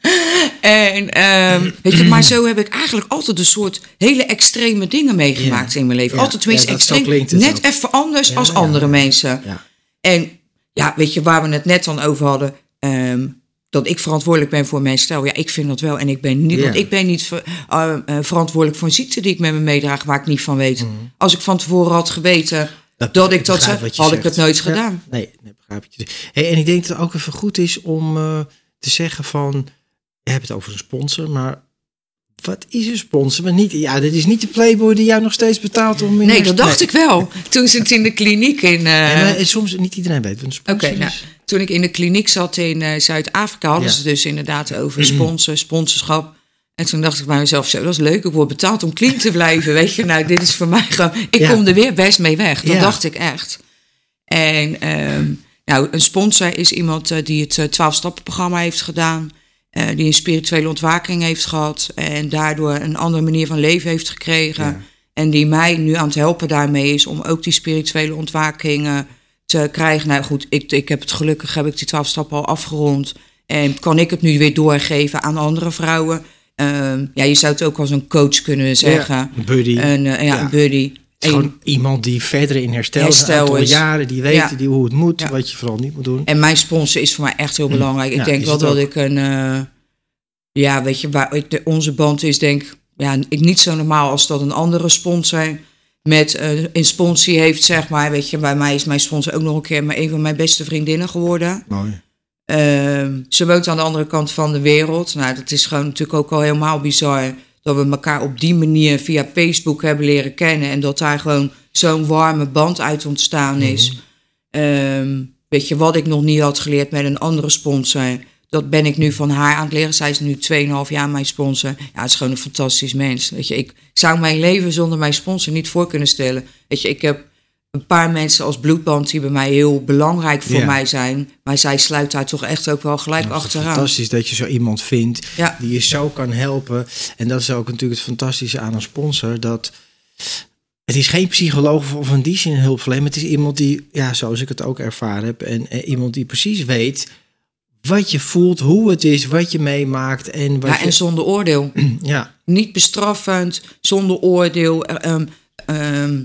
*laughs* En ehm, weet je, maar zo heb ik eigenlijk altijd een soort hele extreme dingen meegemaakt Ja. in mijn leven. Ja, Altijd tenminste ja, extreem. Net even anders als andere mensen. Ja. En ja, weet je, waar we het net dan over hadden. ehm, dat ik verantwoordelijk ben voor mijn stijl. Ja, ik vind dat wel. En ik ben niet, want ik ben niet ver- eh, eh, verantwoordelijk voor een ziekte die ik met me meedraag waar ik niet van weet. Als ik van tevoren had geweten dat, ik dat Mhm. zou, had ik het nooit gedaan. Nee, nee begrijp ik. Hey, en ik denk dat het ook even goed is om eh, te zeggen van... Je hebt het over een sponsor, maar wat is een sponsor? Maar niet, ja, dit is niet de playboy die jou nog steeds betaalt om... in Nee, dat dacht ik wel. Toen zit in de kliniek in. eh, Nee, maar soms niet iedereen weet wat een sponsor Oké, nou, toen ik in de kliniek zat in eh, Zuid-Afrika, hadden Ja. ze dus inderdaad over sponsor, sponsorschap. En toen dacht ik bij mezelf, zo, dat is leuk, ik word betaald om clean te blijven. Weet je, nou, dit is voor mij gewoon, ik Ja. kom er weer best mee weg. Dat Ja. dacht ik echt. En ehm, nou, een sponsor is iemand eh, die het 12-stappen-programma heeft gedaan. Eh, die een spirituele ontwaking heeft gehad. En daardoor een andere manier van leven heeft gekregen. Ja. En die mij nu aan het helpen daarmee is om ook die spirituele ontwakingen te krijgen. Nou goed, ik, ik heb het gelukkig, heb ik die 12 stappen al afgerond. En kan ik het nu weer doorgeven aan andere vrouwen. Ehm, ja, je zou het ook als een coach kunnen zeggen. Ja, buddy. Een, eh, ja, Ja. een buddy. Is gewoon iemand die verder in herstel, is, Herstel een is. jaren, die weet Ja. die, hoe het moet, Ja. wat je vooral niet moet doen. En mijn sponsor is voor mij echt heel belangrijk. Ik Ja, denk wel dat ik een. eh, ja, weet je, waar ik de, onze band is, denk ja, ik niet zo normaal als dat een andere sponsor met eh, een sponsie heeft, zeg maar. Weet je, bij mij is mijn sponsor ook nog een keer maar een van mijn beste vriendinnen geworden. Mooi. Ehm, ze woont aan de andere kant van de wereld. Nou, dat is gewoon natuurlijk ook al helemaal bizar. Dat we elkaar op die manier via Facebook hebben leren kennen. En dat daar gewoon zo'n warme band uit ontstaan is. Ehm, weet je, wat ik nog niet had geleerd met een andere sponsor. Dat ben ik nu van haar aan het leren. Zij is nu 2,5 jaar mijn sponsor. Ja, het is gewoon een fantastisch mens. Weet je, ik zou mijn leven zonder mijn sponsor niet voor kunnen stellen. Weet je, ik heb een paar mensen als bloedband die bij mij heel belangrijk voor Ja. mij zijn. Maar zij sluit daar toch echt ook wel gelijk achteraan. fantastisch dat je zo iemand vindt Ja. die je zo kan helpen. En dat is ook natuurlijk het fantastische aan een sponsor. Dat het is geen psycholoog of in die zin een hulpverlener. Het is iemand die, ja, zoals ik het ook ervaren heb. En, iemand die precies weet wat je voelt, hoe het is, wat je meemaakt. En wat Ja, en je, zonder oordeel. *clears throat* ja, Niet bestraffend, zonder oordeel. eh, ehm, ehm,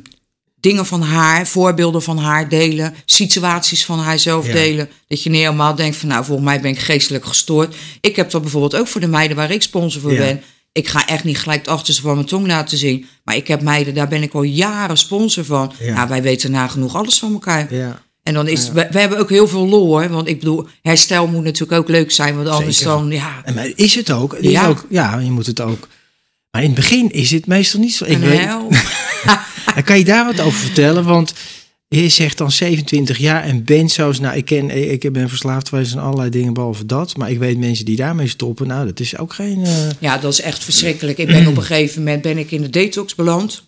dingen van haar, voorbeelden van haar delen, situaties van haarzelf Ja. delen. Dat je niet helemaal denkt van nou, volgens mij ben ik geestelijk gestoord. Ik heb dat bijvoorbeeld ook voor de meiden waar ik sponsor voor Ja. ben. Ik ga echt niet gelijk het achterste van mijn tong laten zien. Maar ik heb meiden, daar ben ik al jaren sponsor van. Ja. Nou, wij weten nagenoeg alles van elkaar. ja. En dan is, we, we hebben ook heel veel lol hoor. Want ik bedoel, herstel moet natuurlijk ook leuk zijn. Want anders Zeker. dan, ja, En maar is het ook? Is Ja. ook? Ja, je moet het ook. Maar in het begin is het meestal niet zo. Ik een weet, *laughs* kan je daar wat over vertellen? Want je zegt dan 27 jaar en benzo's. Nou, ik, ken, ik ben verslaafd geweest aan allerlei dingen behalve dat. Maar ik weet mensen die daarmee stoppen. Nou, dat is ook geen... eh, Ja, dat is echt verschrikkelijk. Ik ben op een gegeven moment ben ik in de detox beland.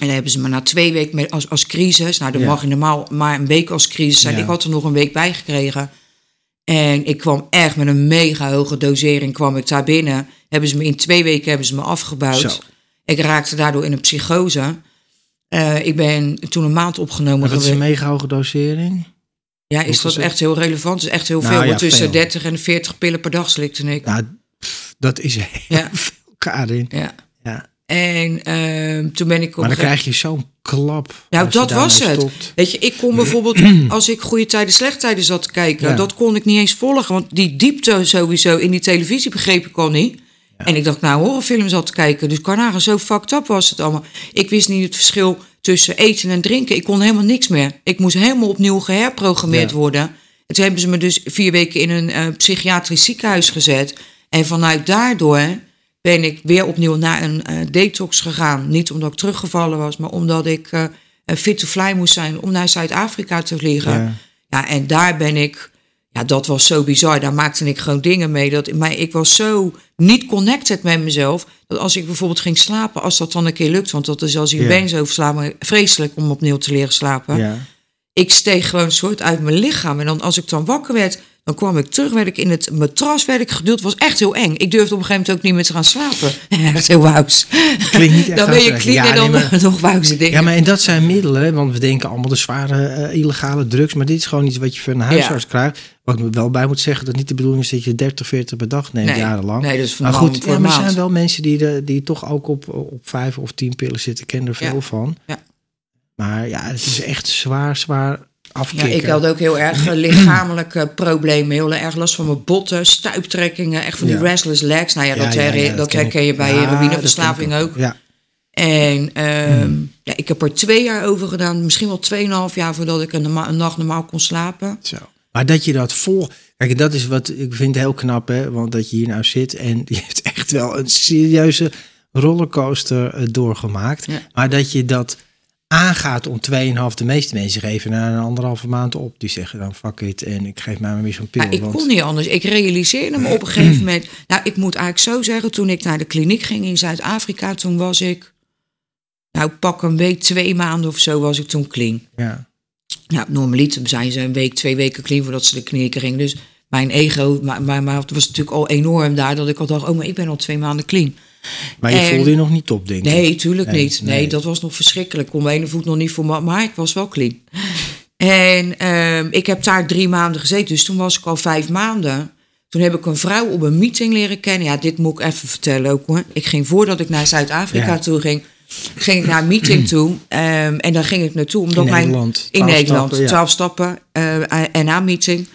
En dan hebben ze me na twee weken met, als, als crisis. Nou, dan Ja. mag je normaal maar een week als crisis zijn. Ja. Ik had er nog een week bij gekregen. En ik kwam echt met een mega hoge dosering kwam ik daar binnen. Hebben ze me in twee weken hebben ze me afgebouwd. Zo. Ik raakte daardoor in een psychose. Eh, ik ben toen een maand opgenomen Maar dat is een mega hoge dosering. Ja, is dat echt heel relevant? Het is echt heel Nou veel. ja, tussen veel. 30 en 40 pillen per dag slikte ik. Nou, pff, dat is heel Ja. *laughs* veel, Karin. Ja. Ja. En ehm, toen ben ik op Maar dan krijg je zo'n klap. Nou, dat was het. stopt. Weet je, ik kon bijvoorbeeld, *clears throat* als ik goede tijden, slechte tijden zat te kijken, Ja. dat kon ik niet eens volgen. Want die diepte sowieso in die televisie begreep ik al niet. En ik dacht, nou, horrorfilms zat te kijken. Dus Carnage, zo fucked up was het allemaal. Ik wist niet het verschil tussen eten en drinken. Ik kon helemaal niks meer. Ik moest helemaal opnieuw geherprogrammeerd Ja. worden. En toen hebben ze me dus vier weken in een eh, psychiatrisch ziekenhuis gezet. En vanuit daardoor ben ik weer opnieuw naar een eh, detox gegaan. Niet omdat ik teruggevallen was, maar omdat ik eh, fit to fly moest zijn om naar Zuid-Afrika te vliegen. Ja. Ja, en daar ben ik Ja, dat was zo bizar. Daar maakte ik gewoon dingen mee. Dat, maar ik was zo niet connected met mezelf. Dat als ik bijvoorbeeld ging slapen, als dat dan een keer lukt. Want dat is als je Ja. been zo vreselijk om opnieuw te leren slapen. Ja. Ik steeg gewoon een soort uit mijn lichaam. En dan als ik dan wakker werd, dan kwam ik terug, werd ik in het matras, werd ik geduld. was echt heel eng. Ik durfde op een gegeven moment ook niet meer te gaan slapen. *laughs* Echt heel wauws. Klinkt niet echt Dan ben je dan nee, maar- *laughs* nog wauwse dingen. Ja, maar en dat zijn middelen, want we denken allemaal de zware eh, illegale drugs, maar dit is gewoon iets wat je van een huisarts krijgt. Wat ik er wel bij moet zeggen, dat niet de bedoeling is dat je 30, 40 per dag neemt, Nee. jarenlang. Nee, dat is van maar goed, ja, maar er zijn wel mensen die, de, die toch ook op, op vijf of tien pillen zitten. Ik ken er veel Ja. van. Ja. Maar ja, het is echt zwaar, zwaar Ja, afkicken. ik had ook heel erg eh, lichamelijke *clears throat* problemen. Heel erg last van mijn botten, stuiptrekkingen. Echt van die Ja. restless legs. Nou ja, Ja, dat, ja, ja, her- dat dat ken herken je bij Ja, heroïneverslaving ook. Ja, En ehm, Hmm. ja, ik heb er twee jaar over gedaan. Misschien wel tweeënhalf jaar voordat ik een, nacht normaal kon slapen. zo. Maar dat je dat vol... Kijk, dat is wat ik vind heel knap, hè. Want dat je hier nou zit en *laughs* je hebt echt wel een serieuze rollercoaster eh, doorgemaakt. Ja. Maar dat je dat aangaat om 2,5... De meeste mensen geven na een anderhalve maand op. Die zeggen dan fuck it en ik geef mij maar weer zo'n pil. Ja, ik want- kon niet anders. Ik realiseerde me op een gegeven *clears throat* moment. Nou, ik moet eigenlijk zo zeggen. Toen ik naar de kliniek ging in Zuid-Afrika, toen was ik. Nou, pak een week, twee maanden of zo was ik toen clean. Ja. Nou, normaliter zijn ze een week, twee weken clean voordat ze de kliniek gingen. Dus mijn ego, maar, maar, maar het was natuurlijk al enorm daar dat ik al dacht, oh, maar ik ben al twee maanden clean. Maar je En- voelde je nog niet top, denk ik. Nee, tuurlijk Nee, niet. Nee, nee. dat was nog verschrikkelijk. Ik kon mijn ene voet nog niet voor me, maar ik was wel clean. En ehm, ik heb daar drie maanden gezeten, dus toen was ik al vijf maanden. Toen heb ik een vrouw op een meeting leren kennen. Ja, dit moet ik even vertellen ook hoor. Ik ging voordat ik naar Zuid-Afrika Ja. toe ging, ging ik naar een meeting toe. Ehm, en daar ging ik naartoe omdat In mijn Nederland. in 12 Nederland, stappen, ja. 12 stappen en na meeting.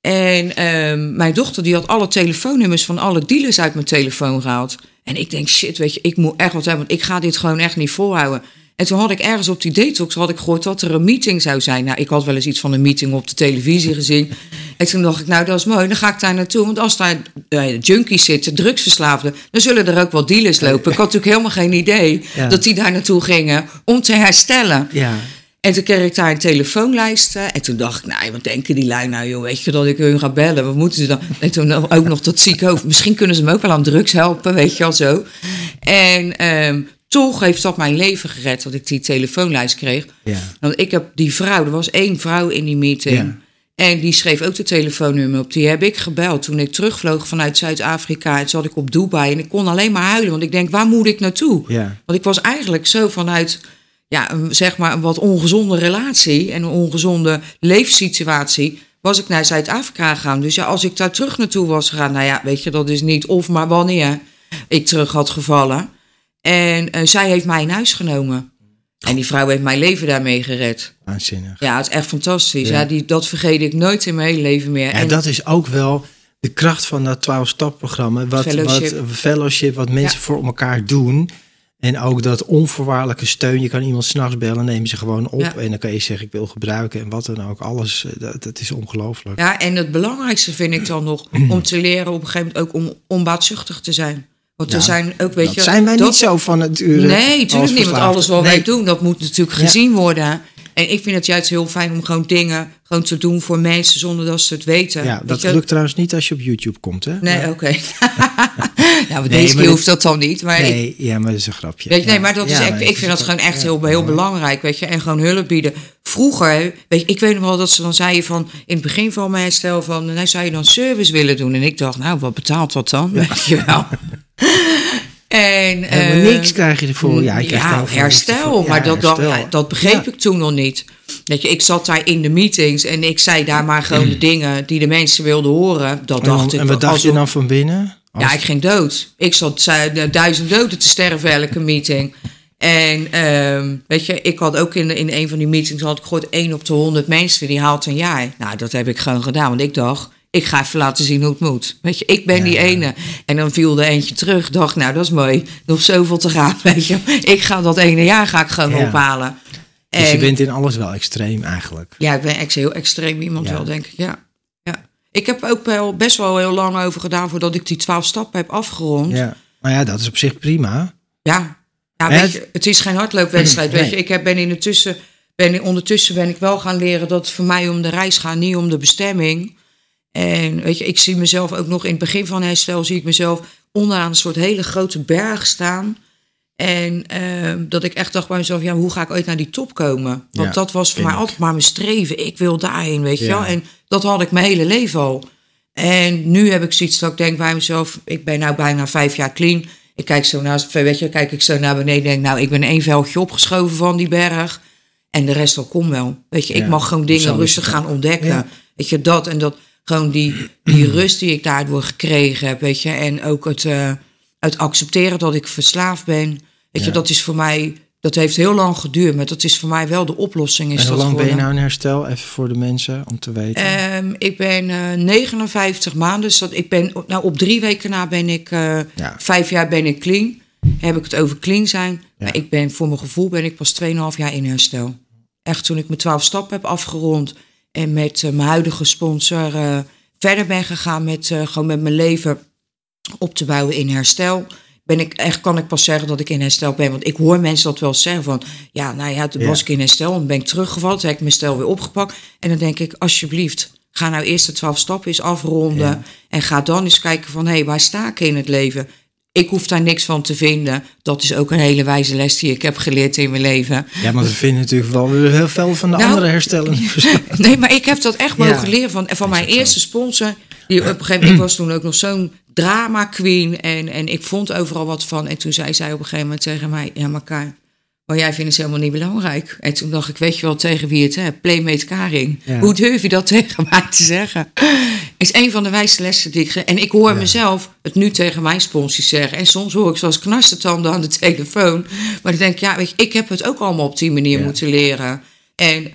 En ehm, mijn dochter die had alle telefoonnummers van alle dealers uit mijn telefoon gehaald. En ik denk, shit, weet je, ik moet echt wat hebben, want ik ga dit gewoon echt niet volhouden. En toen had ik ergens op die detox had ik gehoord dat er een meeting zou zijn. Nou, ik had wel eens iets van een meeting op de televisie gezien. En toen dacht ik, nou, dat is mooi, dan ga ik daar naartoe. Want als daar eh, junkies zitten, drugsverslaafden, dan zullen er ook wel dealers lopen. Ik had natuurlijk helemaal geen idee Ja. dat die daar naartoe gingen om te herstellen. Ja. En toen kreeg ik daar een telefoonlijst. En toen dacht ik, nou, wat denken die lui nou, joh? Weet je dat ik hun ga bellen? Wat moeten ze dan? En toen ook nog dat ziek hoofd. Misschien kunnen ze me ook wel aan drugs helpen, weet je wel zo. En ehm, toch heeft dat mijn leven gered dat ik die telefoonlijst kreeg. Ja. Want ik heb die vrouw, er was één vrouw in die meeting. Ja. En die schreef ook de telefoonnummer op. Die heb ik gebeld toen ik terugvloog vanuit Zuid-Afrika. En zat ik op Dubai en ik kon alleen maar huilen. Want ik denk, waar moet ik naartoe? Ja. Want ik was eigenlijk zo vanuit, ja, een, zeg maar een wat ongezonde relatie en een ongezonde leefsituatie, was ik naar Zuid-Afrika gegaan. Dus ja, als ik daar terug naartoe was gegaan, nou ja, weet je, dat is niet of maar wanneer ik terug had gevallen. En eh, zij heeft mij in huis genomen. En die vrouw heeft mijn leven daarmee gered. Waanzinnig. Ja, het is echt fantastisch. Ja. Ja. die, dat vergeet ik nooit in mijn hele leven meer. Ja, en dat is ook wel de kracht van dat 12-stap-programma. Wat Fellowship. Wat, fellowship, wat mensen Ja. voor elkaar doen. En ook dat onvoorwaardelijke steun. Je kan iemand s'nachts bellen, neem ze gewoon op. Ja. En dan kan je zeggen, ik wil gebruiken en wat dan ook. Alles, eh, dat, dat is ongelooflijk. Ja, en het belangrijkste vind ik dan nog om te leren op een gegeven moment ook om onbaatzuchtig te zijn. Want Ja, er zijn ook, weet dat je... zijn wij dat- niet zo van nature. Nee, als natuurlijk niet. Want alles wat Nee. wij doen, dat moet natuurlijk Ja. gezien worden. En ik vind het juist heel fijn om gewoon dingen gewoon te doen voor mensen zonder dat ze het weten. Ja, dat lukt trouwens niet als je op YouTube komt, hè? Nee, oké. *laughs* ja, maar Nee, deze keer hoeft dat dan niet. Maar ik, Nee, ja, maar dat is een grapje. Weet je, nee, maar dat is Ja, ik het vind dat gewoon echt heel, heel belangrijk, weet je. En gewoon hulp bieden. Vroeger, weet je, ik weet nog wel dat ze dan zeiden van... in het begin van mijn herstel van... nou, zou je dan service willen doen? En ik dacht, nou, wat betaalt dat dan? Weet je wel. *laughs* En, Helemaal eh, niks krijg je ervoor. Ja, herstel. Maar Ja, dat, dat, herstel. dat begreep Ja. ik toen nog niet. Weet je, ik zat daar in de meetings en ik zei daar maar gewoon de *clears throat* dingen die de mensen wilden horen. Dat En, dacht ik. en wat dacht je dan van binnen? Als- ja, ik ging dood. Ik zat eh, duizend doden te sterven elke meeting. En ehm, weet je, ik had ook in, in een van die meetings had ik gehoord... één op de honderd mensen die haalt een jaar. Nou, dat heb ik gewoon gedaan. Want ik dacht, ik ga even laten zien hoe het moet. Weet je, ik ben Ja. die ene. En dan viel er eentje terug. Dacht, nou, dat is mooi. Nog zoveel te gaan, *laughs* weet je. Ik ga dat ene jaar ga ik gewoon Ja. ophalen. Dus je En- bent in alles wel extreem eigenlijk. ja, ik ben echt heel extreem iemand Ja. wel, denk ik. Ja. ja. Ik heb ook wel best wel heel lang over gedaan... voordat ik die twaalf stappen heb afgerond. Ja. Maar ja, dat is op zich prima. Ja, ja weet het- je, het is geen hardloopwedstrijd. Weet je, ik heb, ben in de tussen, ben, ondertussen ben ik wel gaan leren dat het voor mij om de reis gaat, niet om de bestemming. En weet je, ik zie mezelf ook nog in het begin van herstel, zie ik mezelf onderaan een soort hele grote berg staan. En ehm, dat ik echt dacht bij mezelf, ja, hoe ga ik ooit naar die top komen? Want Ja, dat was voor mij ik. altijd maar mijn streven. Ik wil daarheen, weet je Ja. wel. En dat had ik mijn hele leven al. En nu heb ik zoiets dat ik denk bij mezelf, ik ben nou bijna vijf jaar clean. Ik kijk zo naast, weet je, kijk ik zo naar beneden en denk, nou, ik ben één veldje opgeschoven van die berg. En de rest al komt wel. Weet je, ik mag gewoon dingen rustig gaan ontdekken. Weet je, dat en dat, gewoon die, die rust die ik daardoor gekregen heb, weet je. En ook het, eh, het accepteren dat ik verslaafd ben. Weet je, dat is voor mij, dat heeft heel lang geduurd, maar dat is voor mij wel de oplossing. Is En hoe dat lang ben je nou in herstel? Even voor de mensen, om te weten. Ehm, ik ben eh 59 maanden, dus dat, ik ben, nou, op drie weken na ben ik, eh, Ja. vijf jaar ben ik clean. Heb ik het over clean zijn. Ja. Maar ik ben, voor mijn gevoel ben ik pas 2,5 jaar in herstel. Echt toen ik mijn 12 stappen heb afgerond en met eh, mijn huidige sponsor eh, verder ben gegaan met, eh, gewoon met mijn leven op te bouwen in herstel. Ben ik echt, kan ik pas zeggen dat ik in herstel ben. Want ik hoor mensen dat wel zeggen van, ja, nou ja, toen Ja. was ik in herstel en ben ik teruggevallen. Toen heb ik mijn herstel weer opgepakt. En dan denk ik, alsjeblieft, ga nou eerst de 12 stappen eens afronden. Ja. En ga dan eens kijken van, hé, hey, waar sta ik in het leven? Ik hoef daar niks van te vinden. Dat is ook een hele wijze les die ik heb geleerd in mijn leven. Ja, maar we vinden natuurlijk wel weer heel veel van de Nou, andere herstellen. *laughs* Nee, maar ik heb dat echt Ja. mogen leren van, van mijn zo. eerste sponsor. Die op een gegeven moment, ik was toen ook nog zo'n drama queen. En, en ik vond overal wat van. En toen zei zij op een gegeven moment tegen mij: Ja, maar Kaar, maar jij vindt het helemaal niet belangrijk. En toen dacht ik: Weet je wel tegen wie het hebt? Playmate Karing. Ja. Hoe durf je dat *laughs* tegen mij te zeggen? Is een van de wijste lessen die ik. En ik hoor mezelf het nu tegen mijn sponsors zeggen. En soms hoor ik zoals knarsetanden aan de telefoon. Maar dan denk ik: Ja, weet je, ik heb het ook allemaal op die manier Ja. moeten leren. En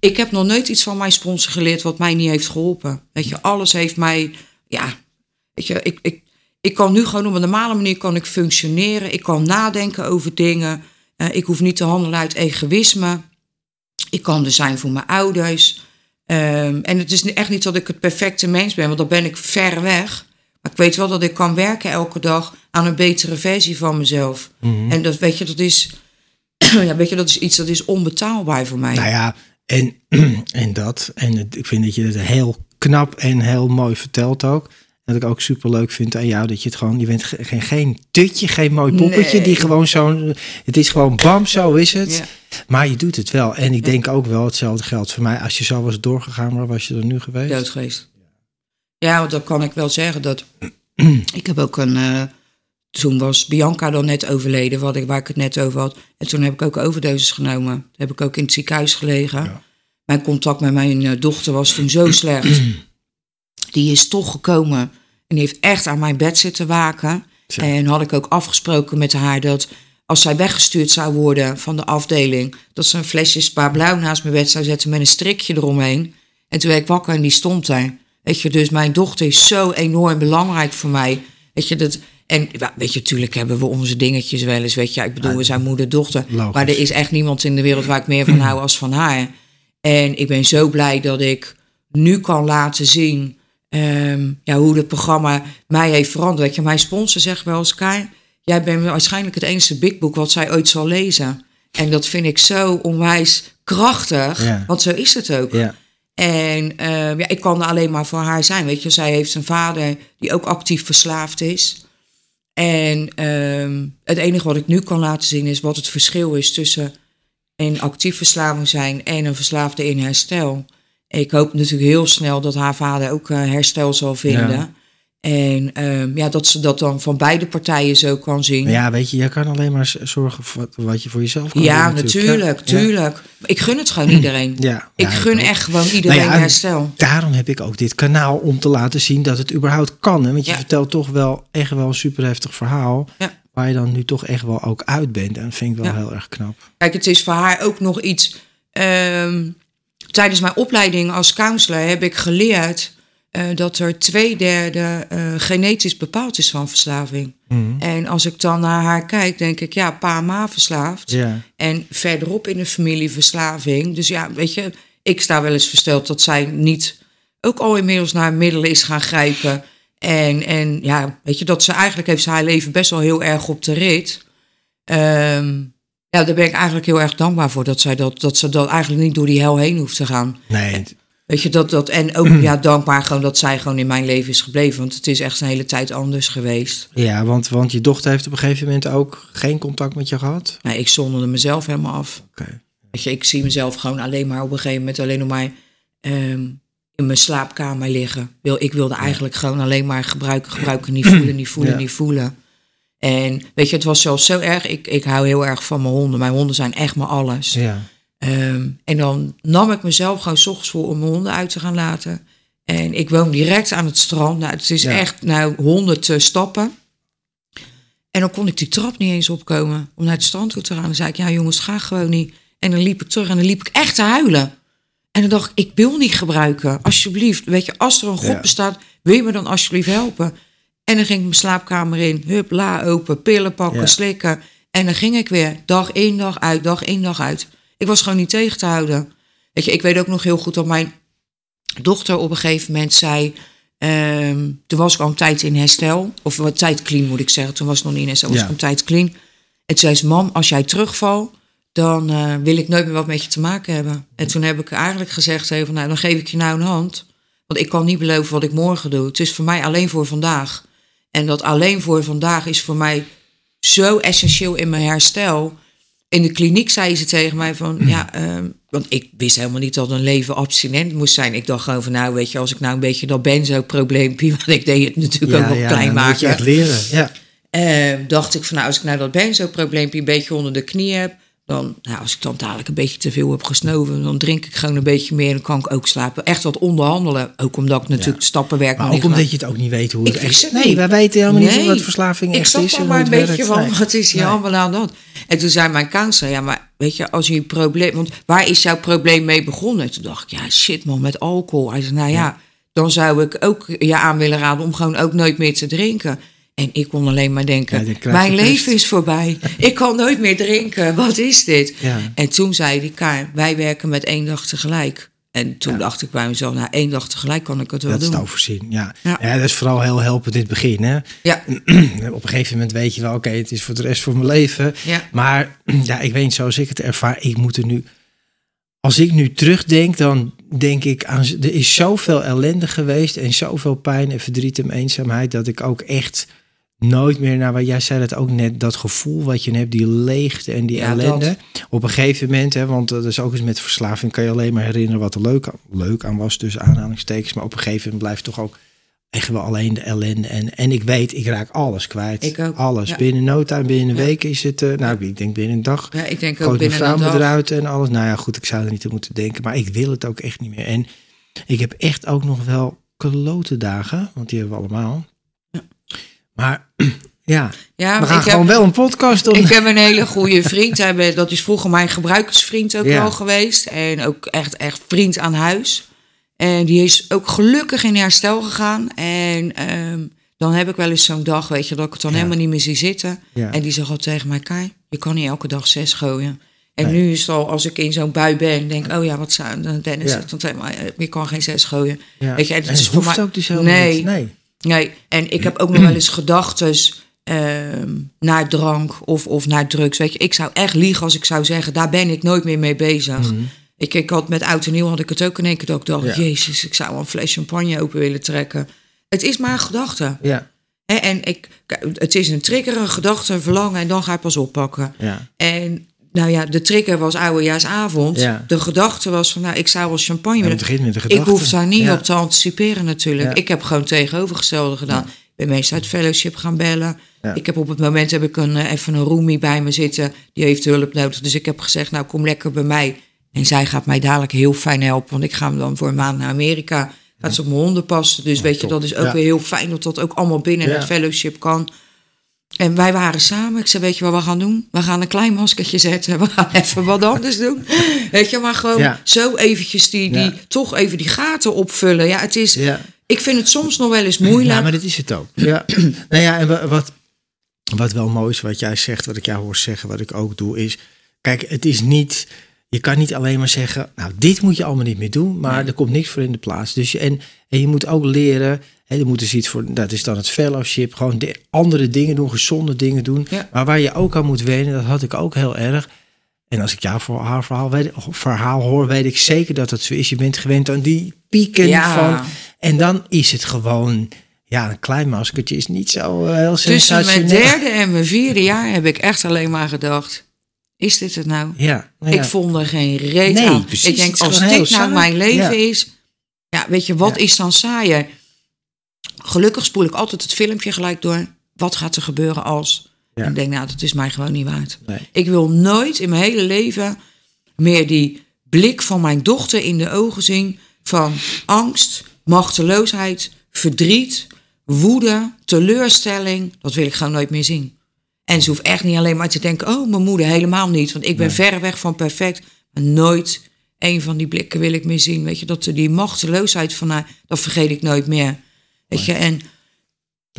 ik heb nog nooit iets van mijn sponsor geleerd wat mij niet heeft geholpen. Weet je, alles heeft mij, ja, weet je, ik, ik, ik kan nu gewoon op een normale manier kan ik functioneren. Ik kan nadenken over dingen. Eh, ik hoef niet te handelen uit egoïsme. Ik kan er zijn voor mijn ouders. Ehm, en het is echt niet dat ik het perfecte mens ben, want dan ben ik ver weg. Maar ik weet wel dat ik kan werken elke dag aan een betere versie van mezelf. Mhm. En dat weet je, dat is, *clears throat* ja, weet je, dat is iets dat is onbetaalbaar voor mij. Nou ja, en, *clears throat* en dat. En het- ik vind dat je het heel knap en heel mooi vertelt ook. Wat ik ook super leuk vind aan jou, dat je het gewoon, je bent ge- geen, geen tutje, geen mooi poppetje, Nee. die gewoon zo'n, het is gewoon bam, zo is het. Ja. Maar je doet het wel. En ik denk ook wel, hetzelfde geldt voor mij. Als je zo was doorgegaan, waar was je er nu geweest? dood geweest. Ja, want dan kan ik wel zeggen dat. *clears throat* ik heb ook een. eh, toen was Bianca dan net overleden, wat ik, waar ik het net over had. En toen heb ik ook overdoses genomen. Toen heb ik ook in het ziekenhuis gelegen. Ja. Mijn contact met mijn eh, dochter was toen zo slecht. *clears throat* Die is toch gekomen en die heeft echt aan mijn bed zitten waken. En had ik ook afgesproken met haar dat als zij weggestuurd zou worden van de afdeling, dat ze een flesje spa blauw naast mijn bed zou zetten met een strikje eromheen. En toen werd ik wakker en die stond daar. Weet je, dus mijn dochter is zo enorm belangrijk voor mij. Weet je, dat. En weet je, natuurlijk hebben we onze dingetjes wel eens. Weet je, ik bedoel, we zijn moeder-dochter. Logisch. Maar er is echt niemand in de wereld waar ik meer van hou als van haar. En ik ben zo blij dat ik nu kan laten zien ehm, ja, hoe het programma mij heeft veranderd. Weet je, mijn sponsor zegt wel eens, Kai, jij bent waarschijnlijk het enige big book wat zij ooit zal lezen. En dat vind ik zo onwijs krachtig, Ja. want zo is het ook. Ja. En ehm, ja, ik kan er alleen maar voor haar zijn. Weet je, zij heeft een vader die ook actief verslaafd is. En ehm, het enige wat ik nu kan laten zien is wat het verschil is tussen een actief verslaving zijn en een verslaafde in herstel. Ik hoop natuurlijk heel snel dat haar vader ook eh, herstel zal vinden. Ja. En ehm, ja, dat ze dat dan van beide partijen zo kan zien. Maar ja, weet je, je kan alleen maar zorgen voor wat, je voor jezelf kan Ja, doen natuurlijk, Ja. tuurlijk. Ik gun het gewoon iedereen. Ja, Ik ja, gun echt gewoon iedereen Nou ja, en herstel. Daarom heb ik ook dit kanaal om te laten zien dat het überhaupt kan. Hè? Want je Ja. vertelt toch wel echt wel een super heftig verhaal. Ja. Waar je dan nu toch echt wel ook uit bent. En dat vind ik wel Ja. heel erg knap. Kijk, het is voor haar ook nog iets. ehm, tijdens mijn opleiding als counselor heb ik geleerd eh, dat er twee derde eh, genetisch bepaald is van verslaving. En als ik dan naar haar kijk, denk ik, ja, pa ma verslaafd. En verderop in de familie verslaving. Dus ja, weet je, ik sta wel eens versteld dat zij niet ook al inmiddels naar middelen is gaan grijpen. En, en ja, weet je, dat ze eigenlijk heeft ze haar leven best wel heel erg op de rit. Ehm, ja, daar ben ik eigenlijk heel erg dankbaar voor dat zij dat, dat ze dat eigenlijk niet door die hel heen hoeft te gaan. Nee, Weet je, dat, dat, en ook ja, dankbaar gewoon dat zij gewoon in mijn leven is gebleven. Want het is echt een hele tijd anders geweest. Ja, want, want je dochter heeft op een gegeven moment ook geen contact met je gehad? Nou, ik zonderde mezelf helemaal af. Oké. Weet je, ik zie mezelf gewoon alleen maar op een gegeven moment alleen nog maar ehm, in mijn slaapkamer liggen. Wil, ik wilde eigenlijk gewoon alleen maar gebruiken, gebruiken, niet *clears throat* voelen, niet voelen, Ja. niet voelen. En weet je, het was zelfs zo erg. Ik, ik hou heel erg van mijn honden. Mijn honden zijn echt mijn alles. Ja. Ehm, en dan nam ik mezelf gewoon 's ochtends voor om mijn honden uit te gaan laten. En ik woon direct aan het strand. Nou, het is Ja. echt nou, honderd eh, stappen. En dan kon ik die trap niet eens opkomen om naar het strand toe te gaan. Dan zei ik, ja jongens, ga gewoon niet. En dan liep ik terug en dan liep ik echt te huilen. En dan dacht ik, ik wil niet gebruiken. Alsjeblieft, weet je, als er een God Ja. bestaat, wil je me dan alsjeblieft helpen? En dan ging ik mijn slaapkamer in, hup, la open, pillen pakken, Ja. slikken. En dan ging ik weer, dag in, dag uit, dag in, dag uit. Ik was gewoon niet tegen te houden. Weet je, ik weet ook nog heel goed dat mijn dochter op een gegeven moment zei... ehm, toen was ik al een tijd in herstel, of wat tijd clean moet ik zeggen. Toen was ik nog niet in herstel, was Ja. ik een tijd clean. En toen zei ze, mam, als jij terugvalt, dan eh, wil ik nooit meer wat met je te maken hebben. En toen heb ik eigenlijk gezegd, even, nou, dan geef ik je nou een hand. Want ik kan niet beloven wat ik morgen doe. Het is voor mij alleen voor vandaag. En dat alleen voor vandaag is voor mij zo essentieel in mijn herstel. In de kliniek zei ze tegen mij van, ja, ehm, want ik wist helemaal niet dat een leven abstinent moest zijn. Ik dacht gewoon van, nou, weet je, als ik nou een beetje dat benzo-probleempje, *laughs* want ik deed het natuurlijk ook nog klein dan moet je echt maken. leren. Ja. Eh, dacht ik van, nou, als ik nou dat benzo-probleempje een beetje onder de knie heb, dan, nou, als ik dan dadelijk een beetje te veel heb gesnoven, dan drink ik gewoon een beetje meer en dan kan ik ook slapen. Echt wat onderhandelen, ook omdat ik natuurlijk stappenwerk Maar ook niet omdat je het ook niet weet hoe het Ik echt het Nee, niet. wij weten helemaal niet Nee. wat verslaving Ik echt zat is. al en maar een het beetje werkt. van, Nee. wat is hier allemaal aan hand? En toen zei mijn counselor, ja, maar weet je, als je een probleem... Want waar is jouw probleem mee begonnen? Toen dacht ik, ja, shit man, met alcohol. Hij zei, nou ja, dan zou ik ook je aan willen raden om gewoon ook nooit meer te drinken. En ik kon alleen maar denken, Ja, mijn leven is voorbij. ik kan nooit meer drinken. Wat is dit? Ja. En toen zei die Kaar, wij werken met één dag tegelijk. En toen dacht ik bij mezelf, nou, één dag tegelijk kan ik het wel Dat is doen. te overzien, ja. Ja. ja. Dat is vooral heel helpend in het begin, hè. Ja, *clears throat* Op een gegeven moment weet je wel, oké, het is voor de rest van mijn leven. Ja. Maar *clears throat* ja, ik weet niet zoals ik het ervaar, ik moet er nu... Als ik nu terugdenk, dan denk ik aan... Er is zoveel ellende geweest en zoveel pijn en verdriet en eenzaamheid... dat ik ook echt nooit meer naar wat jij zei het ook net... dat gevoel wat je hebt, die leegte en die Ja, ellende. Op een gegeven moment, hè, want dat is ook eens met verslaving... kan je alleen maar herinneren wat er leuk aan, leuk aan was, dus aanhalingstekens. Maar op een gegeven moment blijft toch ook echt wel alleen de ellende. En, en ik weet, ik raak alles kwijt. Ik ook, Alles. ja. Binnen no time, binnen een Ja. week is het... eh, nou, ik denk binnen een dag. ja ik denk ook binnen een dag. eruit en alles. Nou ja, goed, ik zou er niet aan moeten denken. Maar ik wil het ook echt niet meer. En ik heb echt ook nog wel klote dagen. Want die hebben we allemaal. Maar *clears throat* ja, Ja, we gaan ik heb- gewoon wel een podcast doen. Ik heb een hele goede vriend. Hij Dat is vroeger mijn gebruikersvriend ook Ja. wel geweest. En ook echt, echt vriend aan huis. En die is ook gelukkig in herstel gegaan. En ehm, dan heb ik wel eens zo'n dag, weet je, dat ik het dan Ja. helemaal niet meer zie zitten. Ja. En die zegt al tegen mij, Kai, je kan niet elke dag zes gooien. En Nee. nu is het al, als ik in zo'n bui ben, denk oh ja, wat zou... Dennis Ja. mij, eh, je kan geen zes gooien. Ja. Weet je, en En is het voor hoeft mij- ook dus Nee. Nee. Nee, en ik heb ook nog wel eens gedachten ehm, naar drank of, of naar drugs. Weet je, ik zou echt liegen als ik zou zeggen, daar ben ik nooit meer mee bezig. Ik, ik had met oud en nieuw had ik het ook in één keer dat ik dacht, Mhm. Ja. jezus, ik zou een fles champagne open willen trekken. Het is maar een gedachte. Ja, Hè, en ik, het is een trigger, een gedachte, een verlangen en dan ga je pas oppakken. ja. En nou ja, de trigger was oudejaarsavond. Ja. De gedachte was van, nou, ik zou wel champagne En willen het begint met de ik hoef daar niet Ja. op te anticiperen natuurlijk. Ik heb gewoon tegenovergestelde gedaan. Ik ben meestal uit fellowship gaan bellen. Ik heb op het moment heb ik een, eh, even een roomie bij me zitten. Die heeft hulp nodig. Dus ik heb gezegd, nou kom lekker bij mij. En zij gaat mij dadelijk heel fijn helpen. Want ik ga dan voor een maand naar Amerika. Gaat ze op mijn honden passen. Dus weet je, dat is ook weer heel fijn dat dat ook allemaal binnen het fellowship kan. En wij waren samen. Ik zei, weet je wat we gaan doen? We gaan een klein maskertje zetten. We gaan even wat anders doen. Weet je, maar gewoon Ja. zo eventjes die, die, Ja. toch even die gaten opvullen. Ja, het is... Ja. Ik vind het soms nog wel eens moeilijk. Ja, maar dat is het ook. Ja. *clears throat* nou ja, en wa- wat, wat wel mooi is, wat jij zegt, wat ik jou hoor zeggen, wat ik ook doe, is... Kijk, het is niet... Je kan niet alleen maar zeggen, nou, dit moet je allemaal niet meer doen, maar er komt niks voor in de plaats. Dus je, en, en je moet ook leren, hè, je moet dus iets voor, dat is dan het fellowship, gewoon de, andere dingen doen, gezonde dingen doen. Ja. Maar waar je ook aan moet wennen, dat had ik ook heel erg. En als ik jouw verhaal, verhaal, weet, verhaal hoor, weet ik zeker dat het zo is. Je bent gewend aan die pieken Ja. van... En dan is het gewoon... Ja, een klein maskertje is niet zo eh, heel Tussen mijn derde en mijn vierde jaar heb ik echt alleen maar gedacht: is dit het nou? Ja, nou ja. Ik vond er geen reet Nee, aan. precies, ik denk, als dit nou saai. mijn leven Ja. is, ja, weet je, wat is dan saaier? Gelukkig spoel ik altijd het filmpje gelijk door. Wat gaat er gebeuren als? En ik denk, nou, dat is mij gewoon niet waard. Nee. Ik wil nooit in mijn hele leven meer die blik van mijn dochter in de ogen zien van angst, machteloosheid, verdriet, woede, teleurstelling. Dat wil ik gewoon nooit meer zien. En ze hoeft echt niet alleen maar te denken, oh, mijn moeder helemaal niet. Want ik ben verre weg van perfect. Maar nooit een van die blikken wil ik meer zien. Weet je, dat die machteloosheid van haar, dat vergeet ik nooit meer. Weet je, en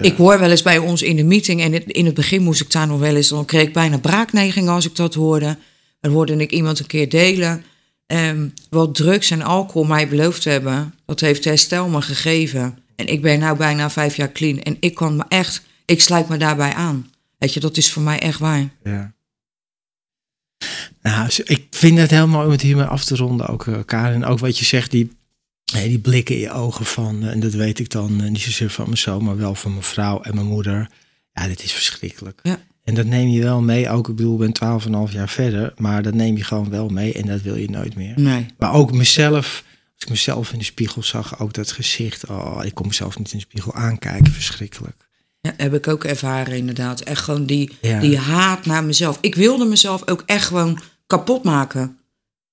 ik hoor wel eens bij ons in de meeting, en in het begin moest ik daar nog wel eens, dan kreeg ik bijna braakneiging als ik dat hoorde. Dan hoorde ik iemand een keer delen. ehm, wat drugs en alcohol mij beloofd hebben, dat heeft herstel me gegeven. En ik ben nou bijna vijf jaar clean. En ik kan me echt, ik sluit me daarbij aan. Weet je, dat is voor mij echt waar. Ja. Nou, ik vind het heel mooi om het hiermee af te ronden, ook eh, Karin. Ook wat je zegt, die, die blikken in je ogen van, eh, en dat weet ik dan eh, niet zozeer van mijn zoon, maar wel van mijn vrouw en mijn moeder. Ja, dit is verschrikkelijk. Ja. En dat neem je wel mee, ook ik bedoel, ik ben 12,5 jaar verder, maar dat neem je gewoon wel mee en dat wil je nooit meer. Nee. Maar ook mezelf, als ik mezelf in de spiegel zag, ook dat gezicht, oh, ik kon mezelf niet in de spiegel aankijken, verschrikkelijk. Ja, heb ik ook ervaren inderdaad. Echt gewoon die, Ja. die haat naar mezelf. Ik wilde mezelf ook echt gewoon kapot maken.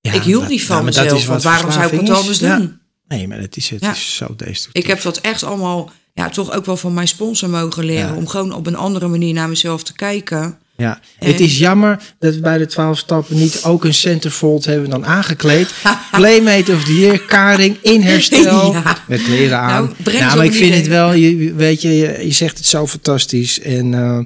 Ja, ik hield dat- niet van dat mezelf. Want waarom zou ik het anders doen? Nee, maar het is, het is zo destructief. Ik heb dat echt allemaal, ja, toch ook wel van mijn sponsor mogen leren. Om gewoon op een andere manier naar mezelf te kijken. Ja, En- het is jammer dat we bij de 12 stappen niet ook een centerfold hebben dan aangekleed. *laughs* Playmate of the Year, Karing in herstel. Ja. Met kleren aan. Nou, breng Nou, maar ik vind het wel, je, weet je, je, je zegt het zo fantastisch. En eh,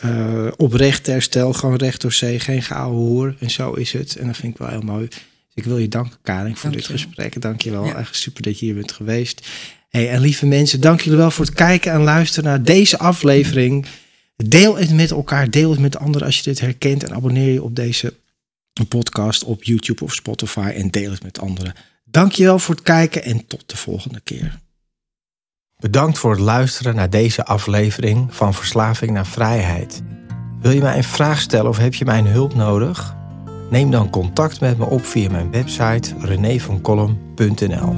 eh, oprecht herstel, gewoon recht door zee, geen geouwe hoer. En zo is het. En dat vind ik wel heel mooi. Dus ik wil je danken, Karing, voor Dank dit je gesprek. Dank je wel. Ja. Echt super dat je hier bent geweest. Hey, en lieve mensen, dank jullie wel voor het kijken en luisteren naar deze aflevering. Deel het met elkaar, deel het met anderen als je dit herkent. En abonneer je op deze podcast op YouTube of Spotify en deel het met anderen. Dankjewel voor het kijken en tot de volgende keer. Bedankt voor het luisteren naar deze aflevering van Verslaving naar Vrijheid. Wil je mij een vraag stellen of heb je mijn hulp nodig? Neem dan contact met me op via mijn website renévancolum.nl.